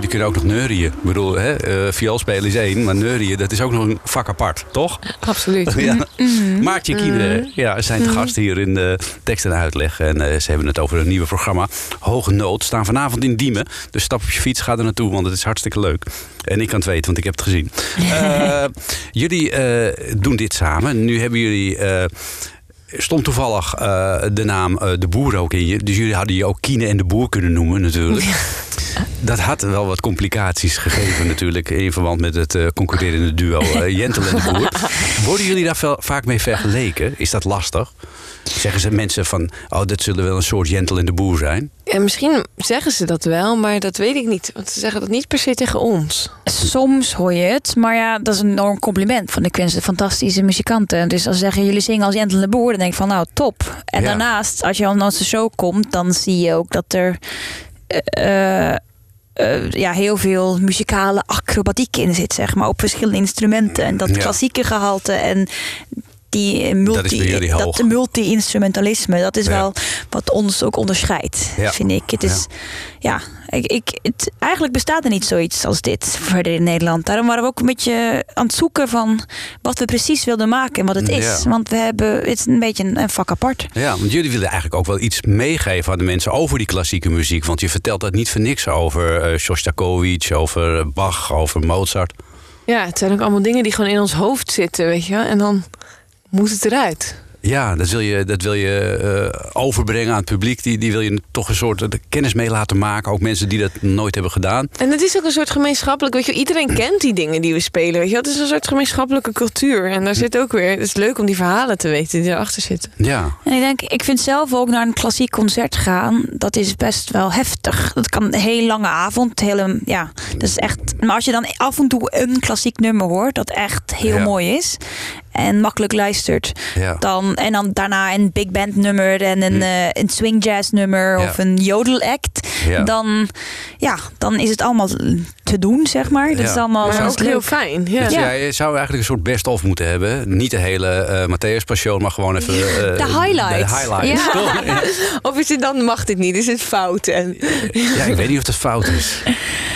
jullie kunnen ook nog neurieën. Ik bedoel, hè, viool spelen is één, maar neurieën, dat is ook nog een vak apart, toch? Absoluut. Ja. Maartje Kiene ja, zijn te gast hier in de tekst en uitleg. En eh, ze hebben het over een nieuwe programma. Hoge Nood. Staan vanavond in Diemen. Dus stap op je fiets, ga er naartoe, want het is hartstikke leuk. En ik kan het weten, want ik heb het gezien. Eh, jullie doen dit samen. Nu hebben jullie... Stond toevallig eh, de naam eh, De Boer ook in je. Dus jullie hadden je ook Kiene en De Boer kunnen noemen natuurlijk. Dat had wel wat complicaties gegeven natuurlijk. In verband met het eh, concurrerende duo Jentel en De Boer. Worden jullie daar veel- vaak mee vergeleken? Is dat lastig? Zeggen ze mensen van, oh, dat zullen wel een soort Jentel en De Boer zijn? Ja, misschien zeggen ze dat wel, maar dat weet ik niet. Want ze zeggen dat niet per se tegen ons. Soms hoor je het, maar ja, dat is een enorm compliment. Van ik ken ze fantastische muzikanten. Dus als ze zeggen jullie zingen als Jentel de Boer, dan denk ik van nou top. En Ja. daarnaast, als je al naar onze show komt, dan zie je ook dat er eh, eh, ja, heel veel muzikale acrobatiek in zit, zeg maar, op verschillende instrumenten. En dat Ja. klassieke gehalte en die multi, hoog. dat multi-instrumentalisme, dat is Ja. wel wat ons ook onderscheidt, Ja. vind ik. Het is, ja, ik, ik, het, eigenlijk bestaat er niet zoiets als dit verder in Nederland. Daarom waren we ook een beetje aan het zoeken van wat we precies wilden maken en wat het is. Ja. Want we hebben, het is een beetje een, een vak apart. Ja, want jullie willen eigenlijk ook wel iets meegeven aan de mensen over die klassieke muziek. Want je vertelt dat niet voor niks over eh Shostakovich, over Bach, over Mozart. Ja, het zijn ook allemaal dingen die gewoon in ons hoofd zitten, weet je wel. En dan moet het eruit. Ja, dat wil je, dat wil je eh, overbrengen aan het publiek. Die, die wil je toch een soort eh, kennis mee laten maken. Ook mensen die dat nooit hebben gedaan. En het is ook een soort gemeenschappelijk, weet je, iedereen kent die dingen die we spelen. Weet je, het is een soort gemeenschappelijke cultuur. En daar zit ook weer, het is leuk om die verhalen te weten die erachter zitten. Ja, En ik denk, ik vind zelf ook naar een klassiek concert gaan, dat is best wel heftig. Dat kan een hele lange avond, hele, ja, dat is echt. Maar als je dan af en toe een klassiek nummer hoort, dat echt heel Ja. mooi is. En makkelijk luistert. Ja. Dan, en dan daarna een big band nummer en een, Hm. eh, een swing jazz nummer Ja. of een jodel act. Ja. Dan, ja, dan is het allemaal te doen, zeg maar. Dat Ja. is allemaal Maar dat is ook heel fijn. Ja. Dus je zou eigenlijk een soort best-of moeten hebben. Niet de hele eh Matthäus Passion, maar gewoon even... eh, De highlights. De highlights. Of is het dan mag dit niet? Is het fout? En, Ja, ik weet niet of dat fout is.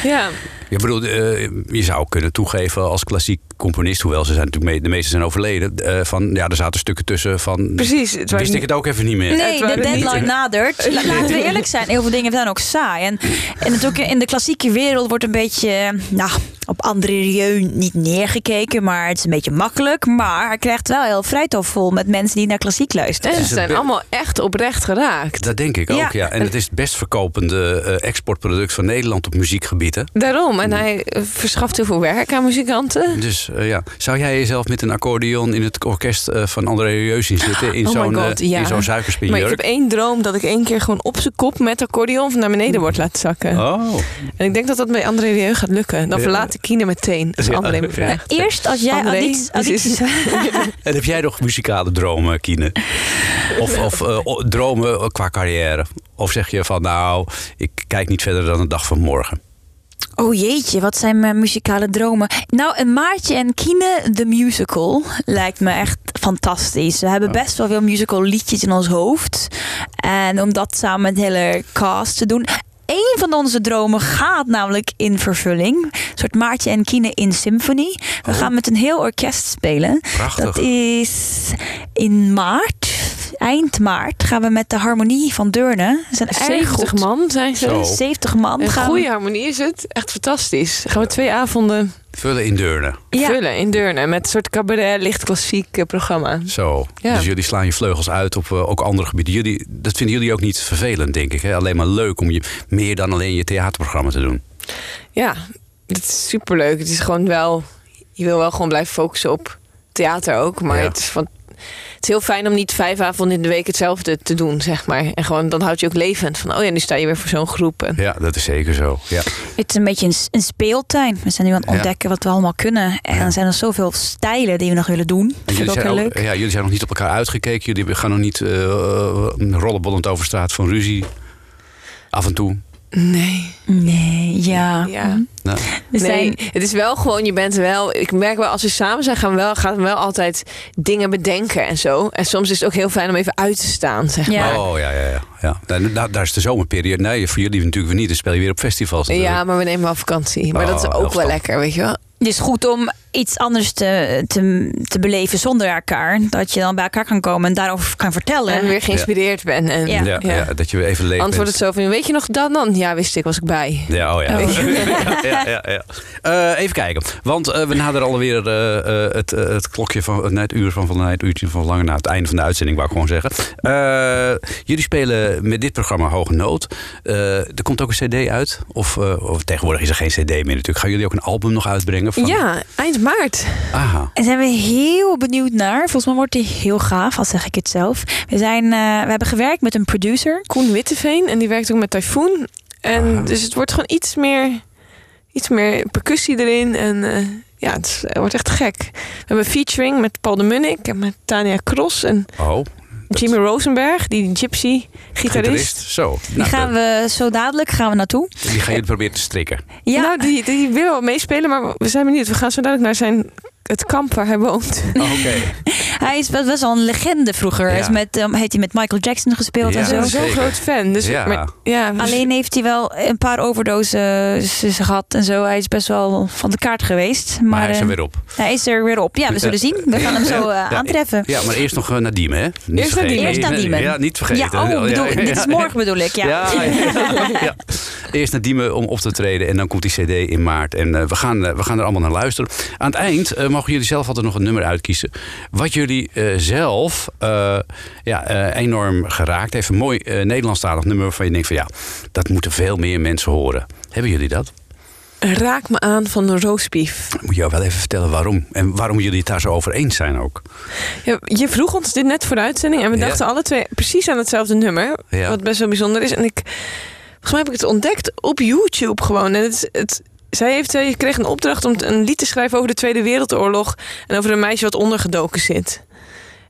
ja. Ik bedoel, eh, je zou kunnen toegeven als klassiek componist, hoewel ze zijn natuurlijk me- de meeste zijn overleden, eh, van ja, er zaten stukken tussen van. Precies. Het Wist ik niet- het ook even niet meer. Nee, de niet- deadline nadert. La- Laten we eerlijk zijn, heel veel dingen zijn ook saai. En, en natuurlijk in de klassieke wereld wordt een beetje nou, op André Rieu niet neergekeken, maar het is een beetje makkelijk. Maar hij krijgt wel heel vrijtof vol met mensen die naar klassiek luisteren. En ze zijn allemaal echt oprecht geraakt. Dat denk ik ook, Ja. ja. En het is het best verkopende eh, exportproduct van Nederland op muziekgebieden. Daarom. En hij eh, verschaft heel veel werk aan muzikanten. Dus eh, ja, zou jij jezelf met een accordeon in het orkest eh, van André Rieu zien zitten in Oh my zo'n God, ja. in zo'n Maar ik heb één droom dat ik één keer gewoon op zijn kop met accordeon van naar beneden wordt laten zakken. Oh, En ik denk dat dat bij André Rieu gaat lukken. Dan verlaat ik Kine meteen. Dus Ja, André ja. bevraagd. Eerst als jij André, audities, audities en heb jij nog muzikale dromen, Kine? Of, of eh, dromen qua carrière? Of zeg je van nou, ik kijk niet verder dan de dag van morgen? Oh jeetje, wat zijn mijn muzikale dromen? Nou, een Maartje en Kine, de musical, lijkt me echt fantastisch. We hebben best wel veel musical liedjes in ons hoofd. En om dat samen met de hele cast te doen... Een van onze dromen gaat namelijk in vervulling. Een soort Maartje en Kine in symphony. We Oh. gaan met een heel orkest spelen. Prachtig. Dat is in maart, eind maart, gaan we met de harmonie van Deurne. Zijn erg 70 goed. man zijn ze. Zo. 70 man. Een gaan we- goede harmonie is het. Echt fantastisch. Gaan we twee avonden Vullen in Deurne. Ja. vullen in Deurne. Met een soort cabaret, licht klassiek eh, programma. Zo. Ja. Dus jullie slaan je vleugels uit op eh, ook andere gebieden. Jullie, dat vinden jullie ook niet vervelend, denk ik. Hè? Alleen maar leuk om je meer dan alleen je theaterprogramma te doen. Ja, het is superleuk. Het is gewoon wel... Je wil wel gewoon blijven focussen op theater ook. Maar Ja. het, is van, het is heel fijn om niet vijf avonden in de week hetzelfde te doen, zeg maar. En gewoon, dan houd je ook levend. Van, oh ja, nu sta je weer voor zo'n groep. En- Ja, dat is zeker zo. Ja. Het is een beetje een, een speeltuin. We zijn nu aan het Ja. ontdekken wat we allemaal kunnen. En Ja. er zijn er zoveel stijlen die we nog willen doen. Dat En vind ik jullie, ook zijn heel ook- leuk. ja, jullie zijn nog niet op elkaar uitgekeken. Jullie gaan nog niet eh rollenbollend over straat van ruzie. Af en toe. Nee. Nee, ja. Ja. Nee, zijn, het is wel gewoon, je bent wel... Ik merk wel, als we samen zijn, gaan we wel, gaan we wel altijd dingen bedenken en zo. En soms is het ook heel fijn om even uit te staan, zeg Ja. maar. Oh ja, ja, ja. Ja. Nou, daar, daar is de zomerperiode. Nee, voor jullie natuurlijk weer niet. Dan speel je weer op festivals. natuurlijk. Ja, maar we nemen wel vakantie. Maar Oh, dat is heel ook wel lekker, weet je wel. het is goed om iets anders te, te, te beleven zonder elkaar. Dat je dan bij elkaar kan komen en daarover kan vertellen. En weer geïnspireerd ben. En, Ja. Ja, ja, dat je weer even leeg Antwoord bent. het zo van, weet je nog dat dan? Ja, wist ik, was ik bij. Ja, oh ja. Oh. ja, ja, ja. Eh, even kijken. Want eh, we naderen alweer eh, eh, het, het klokje van het uur van van het uurtje van Lange na het einde van de uitzending, wou ik gewoon zeggen. Eh, jullie spelen met dit programma Hoge Nood. Eh, er komt ook een CD uit. Of, eh, of tegenwoordig is er geen CD meer natuurlijk. Gaan jullie ook een album nog uitbrengen? Van... Ja, eind maart. Aha. En zijn we heel benieuwd naar. Volgens mij wordt die heel gaaf, al zeg ik het zelf. We, zijn, eh, we hebben gewerkt met een producer. Koen Witteveen. En die werkt ook met Typhoon. En Aha. dus het wordt gewoon iets meer, iets meer percussie erin. En eh, ja, het, is- het wordt echt gek. We hebben featuring met Paul de Munnik en met Tania Cross en Oh, Jimmy Rosenberg, die gypsy gitarist. gitarist. Zo. Die Nou, gaan we zo dadelijk gaan we naartoe. Die gaan jullie proberen te strikken. Ja, Nou, die, die wil wel meespelen, maar we zijn benieuwd. We gaan zo dadelijk naar zijn, het kamp waar hij woont. Oh, Oké. hij is best wel een legende vroeger. Hij is met, um, heeft hij met Michael Jackson gespeeld Ja, en zo. zo'n groot fan. Dus, Ja. maar, ja, dus- Alleen heeft hij wel een paar overdoses gehad en zo. Hij is best wel van de kaart geweest. Maar, Maar hij is er eh, weer op. hij is er weer op. Ja, we zullen zien. We gaan hem zo eh, aantreffen. Ja, maar eerst nog uh, Nadime, hè? Niet Eerst Nadime. Ja, niet vergeten. Ja, oh, bedoel, Ja, ja, dit is morgen bedoel ik. Ja. Ja, ja, ja. Eerst naar Diemen om op te treden en dan komt die CD in maart. En eh, we, gaan, eh, we gaan er allemaal naar luisteren. Aan het eind eh, mogen jullie zelf altijd nog een nummer uitkiezen. Wat jullie eh, zelf eh, ja, eh, enorm geraakt heeft. Een mooi Nederlandstalig nummer waarvan je denkt van ja, dat moeten veel meer mensen horen. Hebben jullie dat? Raak me aan van de roastbeef. Moet je jou wel even vertellen waarom. En waarom jullie het daar zo over eens zijn ook. Ja, je vroeg ons dit net voor de uitzending en we Ja. dachten alle twee precies aan hetzelfde nummer. Ja. Wat best wel bijzonder is. En ik, volgens mij heb ik het ontdekt op YouTube gewoon. En het, is- het, zij heeft, eh, kreeg een opdracht om een lied te schrijven over de Tweede Wereldoorlog. En over een meisje wat ondergedoken zit.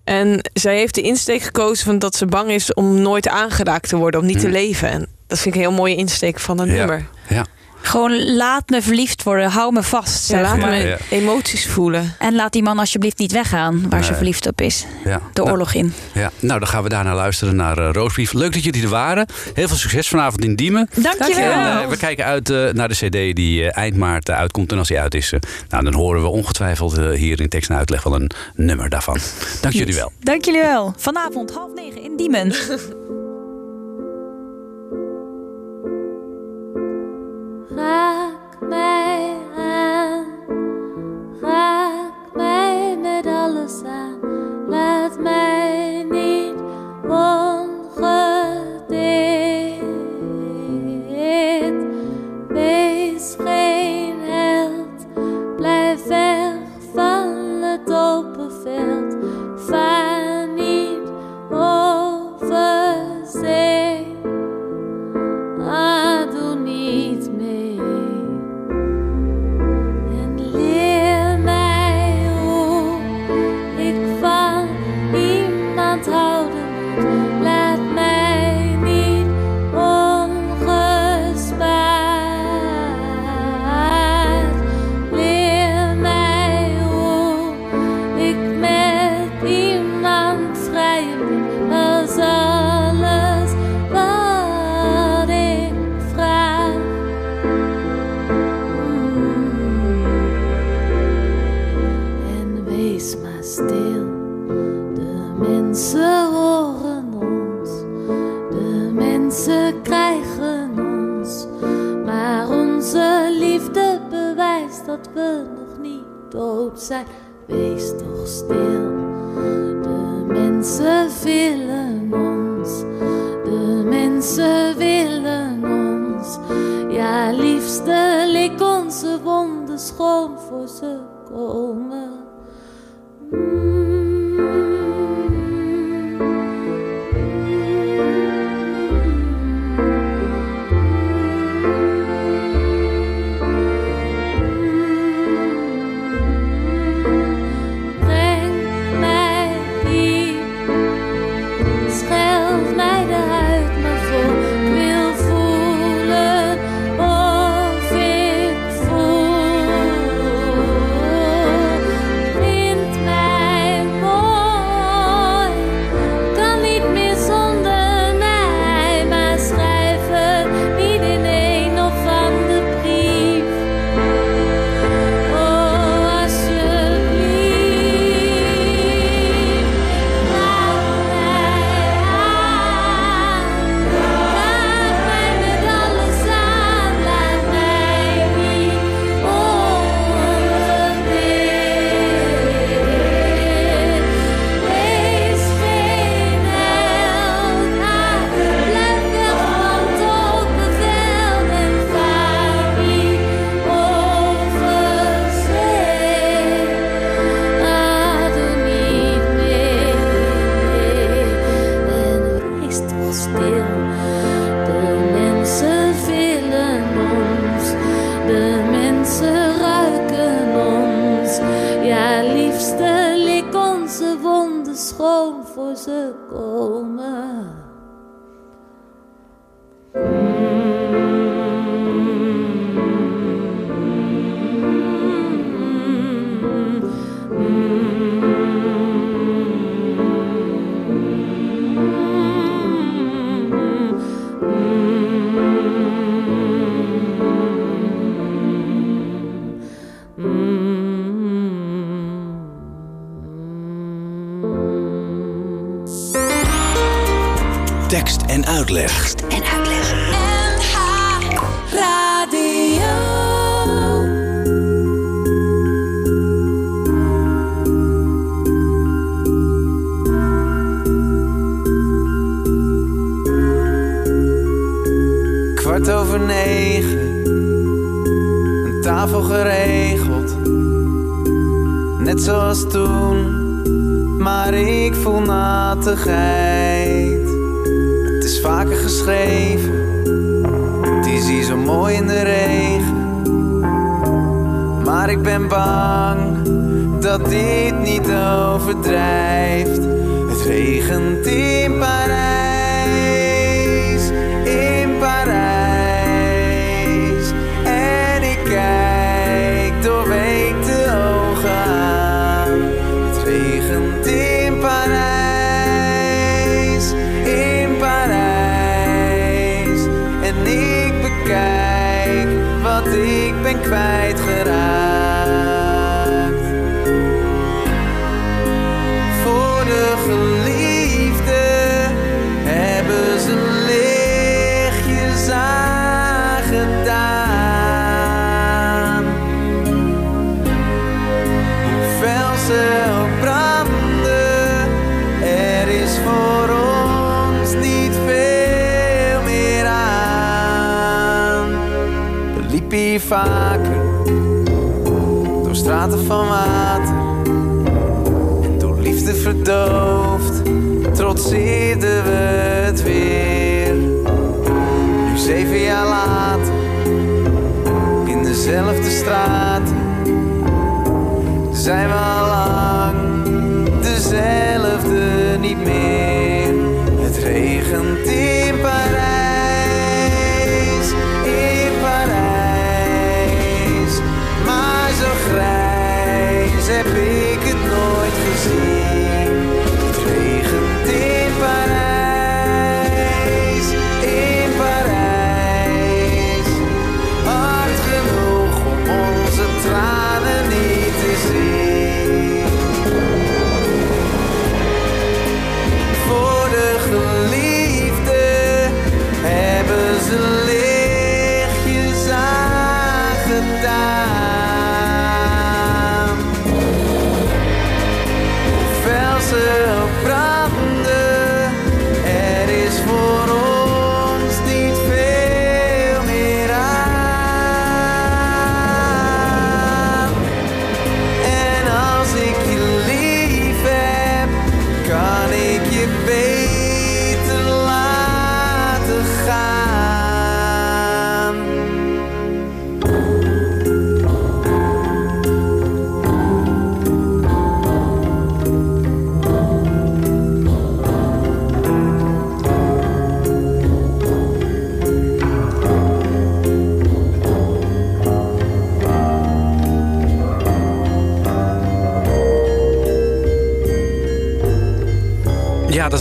En zij heeft de insteek gekozen van dat ze bang is om nooit aangeraakt te worden, om niet te leven. En dat vind ik een heel mooie insteek van een Ja. nummer. Ja. Gewoon laat me verliefd worden. Hou me vast. Ja, laat me Ja. emoties voelen. En laat die man alsjeblieft niet weggaan waar ze verliefd op is. Ja. De Nou, oorlog in. Ja, nou dan gaan we daarna luisteren naar eh Roosbrief. Leuk dat jullie er waren. Heel veel succes vanavond in Diemen. Dankjewel. En, eh, we kijken uit eh, naar de CD die eind maart uitkomt. En als die uit is, nou, dan horen we ongetwijfeld hier in tekst en uitleg wel een nummer daarvan. Dank jullie wel. Dank jullie wel. Vanavond half negen in Diemen. mij aan, raak mij met alles aan. Laat mij niet ongedeerd. Wees geen Kwart over negen, een tafel geregeld. Net zoals toen, maar ik voel natigheid. Het is vaker geschreven, het is hier zo mooi in de regen. Maar ik ben bang dat dit niet overdrijft. Het regent in Parijs, vaker door straten van water. En door liefde verdoofd, trotseerden we het weer. Nu zeven jaar later, in dezelfde straten, zijn we al lang dezelfde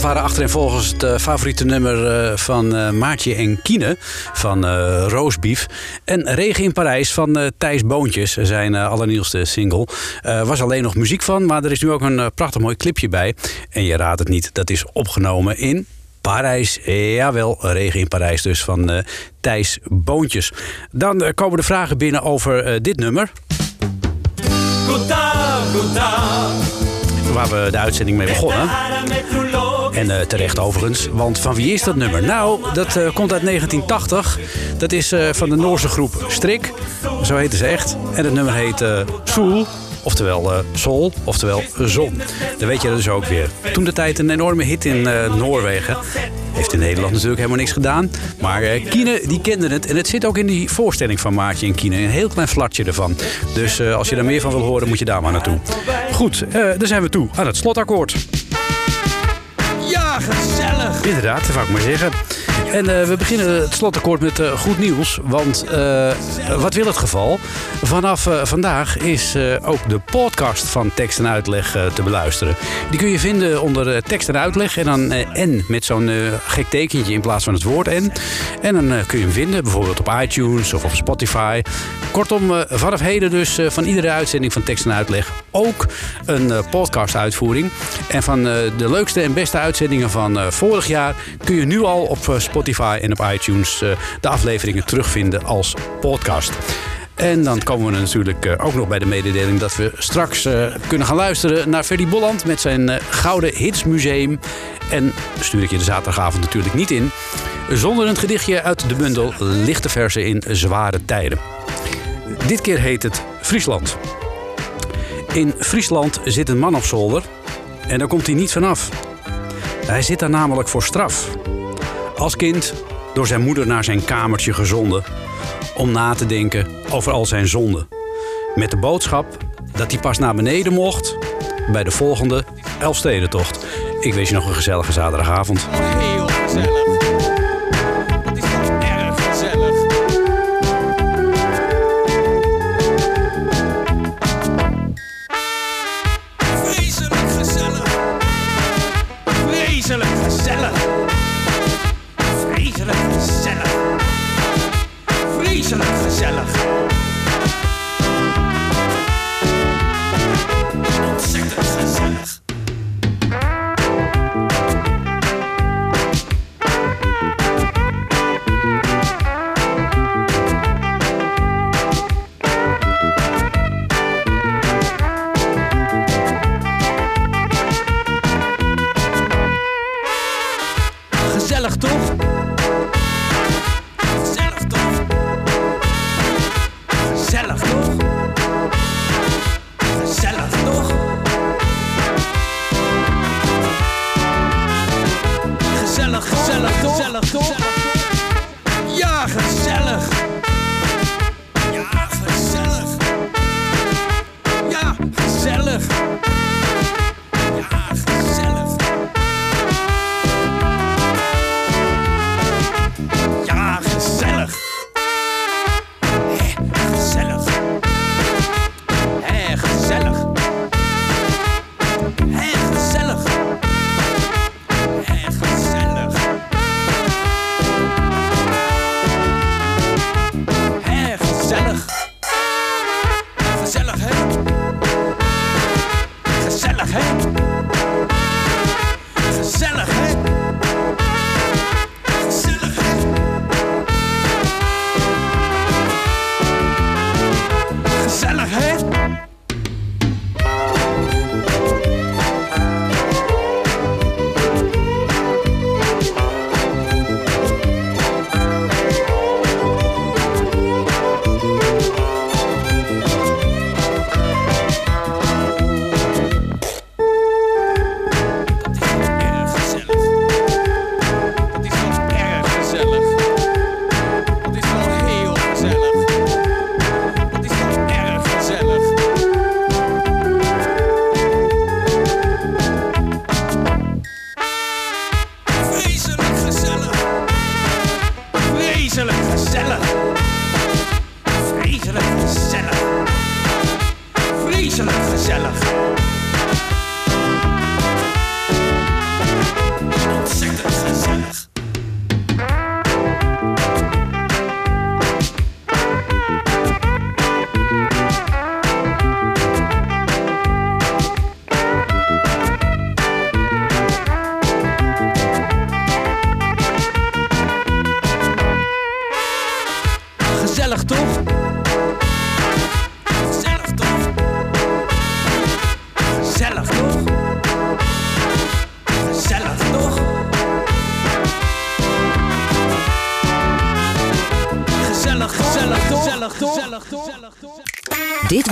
Waren achtereenvolgens het eh, favoriete nummer eh, van eh, Maartje en Kiene van Roosbief. En Regen in Parijs van Thijs Boontjes, zijn allernieuwste single. Er was alleen nog muziek van, maar er is nu ook een prachtig mooi clipje bij. En je raadt het niet, dat is opgenomen in Parijs. Jawel, Regen in Parijs dus van Thijs Boontjes. Dan komen de vragen binnen over dit nummer. Waar we de uitzending mee begonnen. En eh, terecht overigens, want van wie is dat nummer? Nou, dat eh, komt uit 1980. Dat is eh, van de Noorse groep Strik. Zo heette ze echt. En het nummer heet Soel. Oftewel Sol, oftewel Zon. Dan weet je dus ook weer. Toen de tijd een enorme hit in Noorwegen. Heeft in Nederland natuurlijk helemaal niks gedaan. Maar eh Kine, die kende het. En het zit ook in die voorstelling van Maartje en Kine. Een heel klein flatje ervan. Dus als je daar meer van wil horen, moet je daar maar naartoe. Goed, dan zijn we toe aan het slotakkoord. Inderdaad, dat wou ik maar zeggen. En eh, we beginnen het slotakkoord met eh, goed nieuws. Want eh, wat wil het geval? Vanaf vandaag is ook de podcast van tekst en uitleg te beluisteren. Die kun je vinden onder tekst en uitleg. En dan N met zo'n gek tekentje in plaats van het woord N. En dan kun je hem vinden, bijvoorbeeld op iTunes of op Spotify. Kortom, vanaf heden dus van iedere uitzending van tekst en uitleg ook een podcast-uitvoering. En van de leukste en beste uitzendingen van vorig jaar kun je nu al op Spotify en op iTunes eh, de afleveringen terugvinden als podcast. En dan komen we natuurlijk eh, ook nog bij de mededeling dat we straks eh, kunnen gaan luisteren naar Ferdy Bolland met zijn Gouden Hitsmuseum. En stuur ik je de zaterdagavond natuurlijk niet in. Zonder een gedichtje uit de bundel Lichte Versen in Zware Tijden. Dit keer heet het Friesland. In Friesland zit een man op zolder en daar komt hij niet vanaf. Hij zit daar namelijk voor straf. Als kind door zijn moeder naar zijn kamertje gezonden om na te denken over al zijn zonden. Met de boodschap dat hij pas naar beneden mocht bij de volgende Elfstedentocht. Ik wens je nog een gezellige zaterdagavond. Heel gezellig.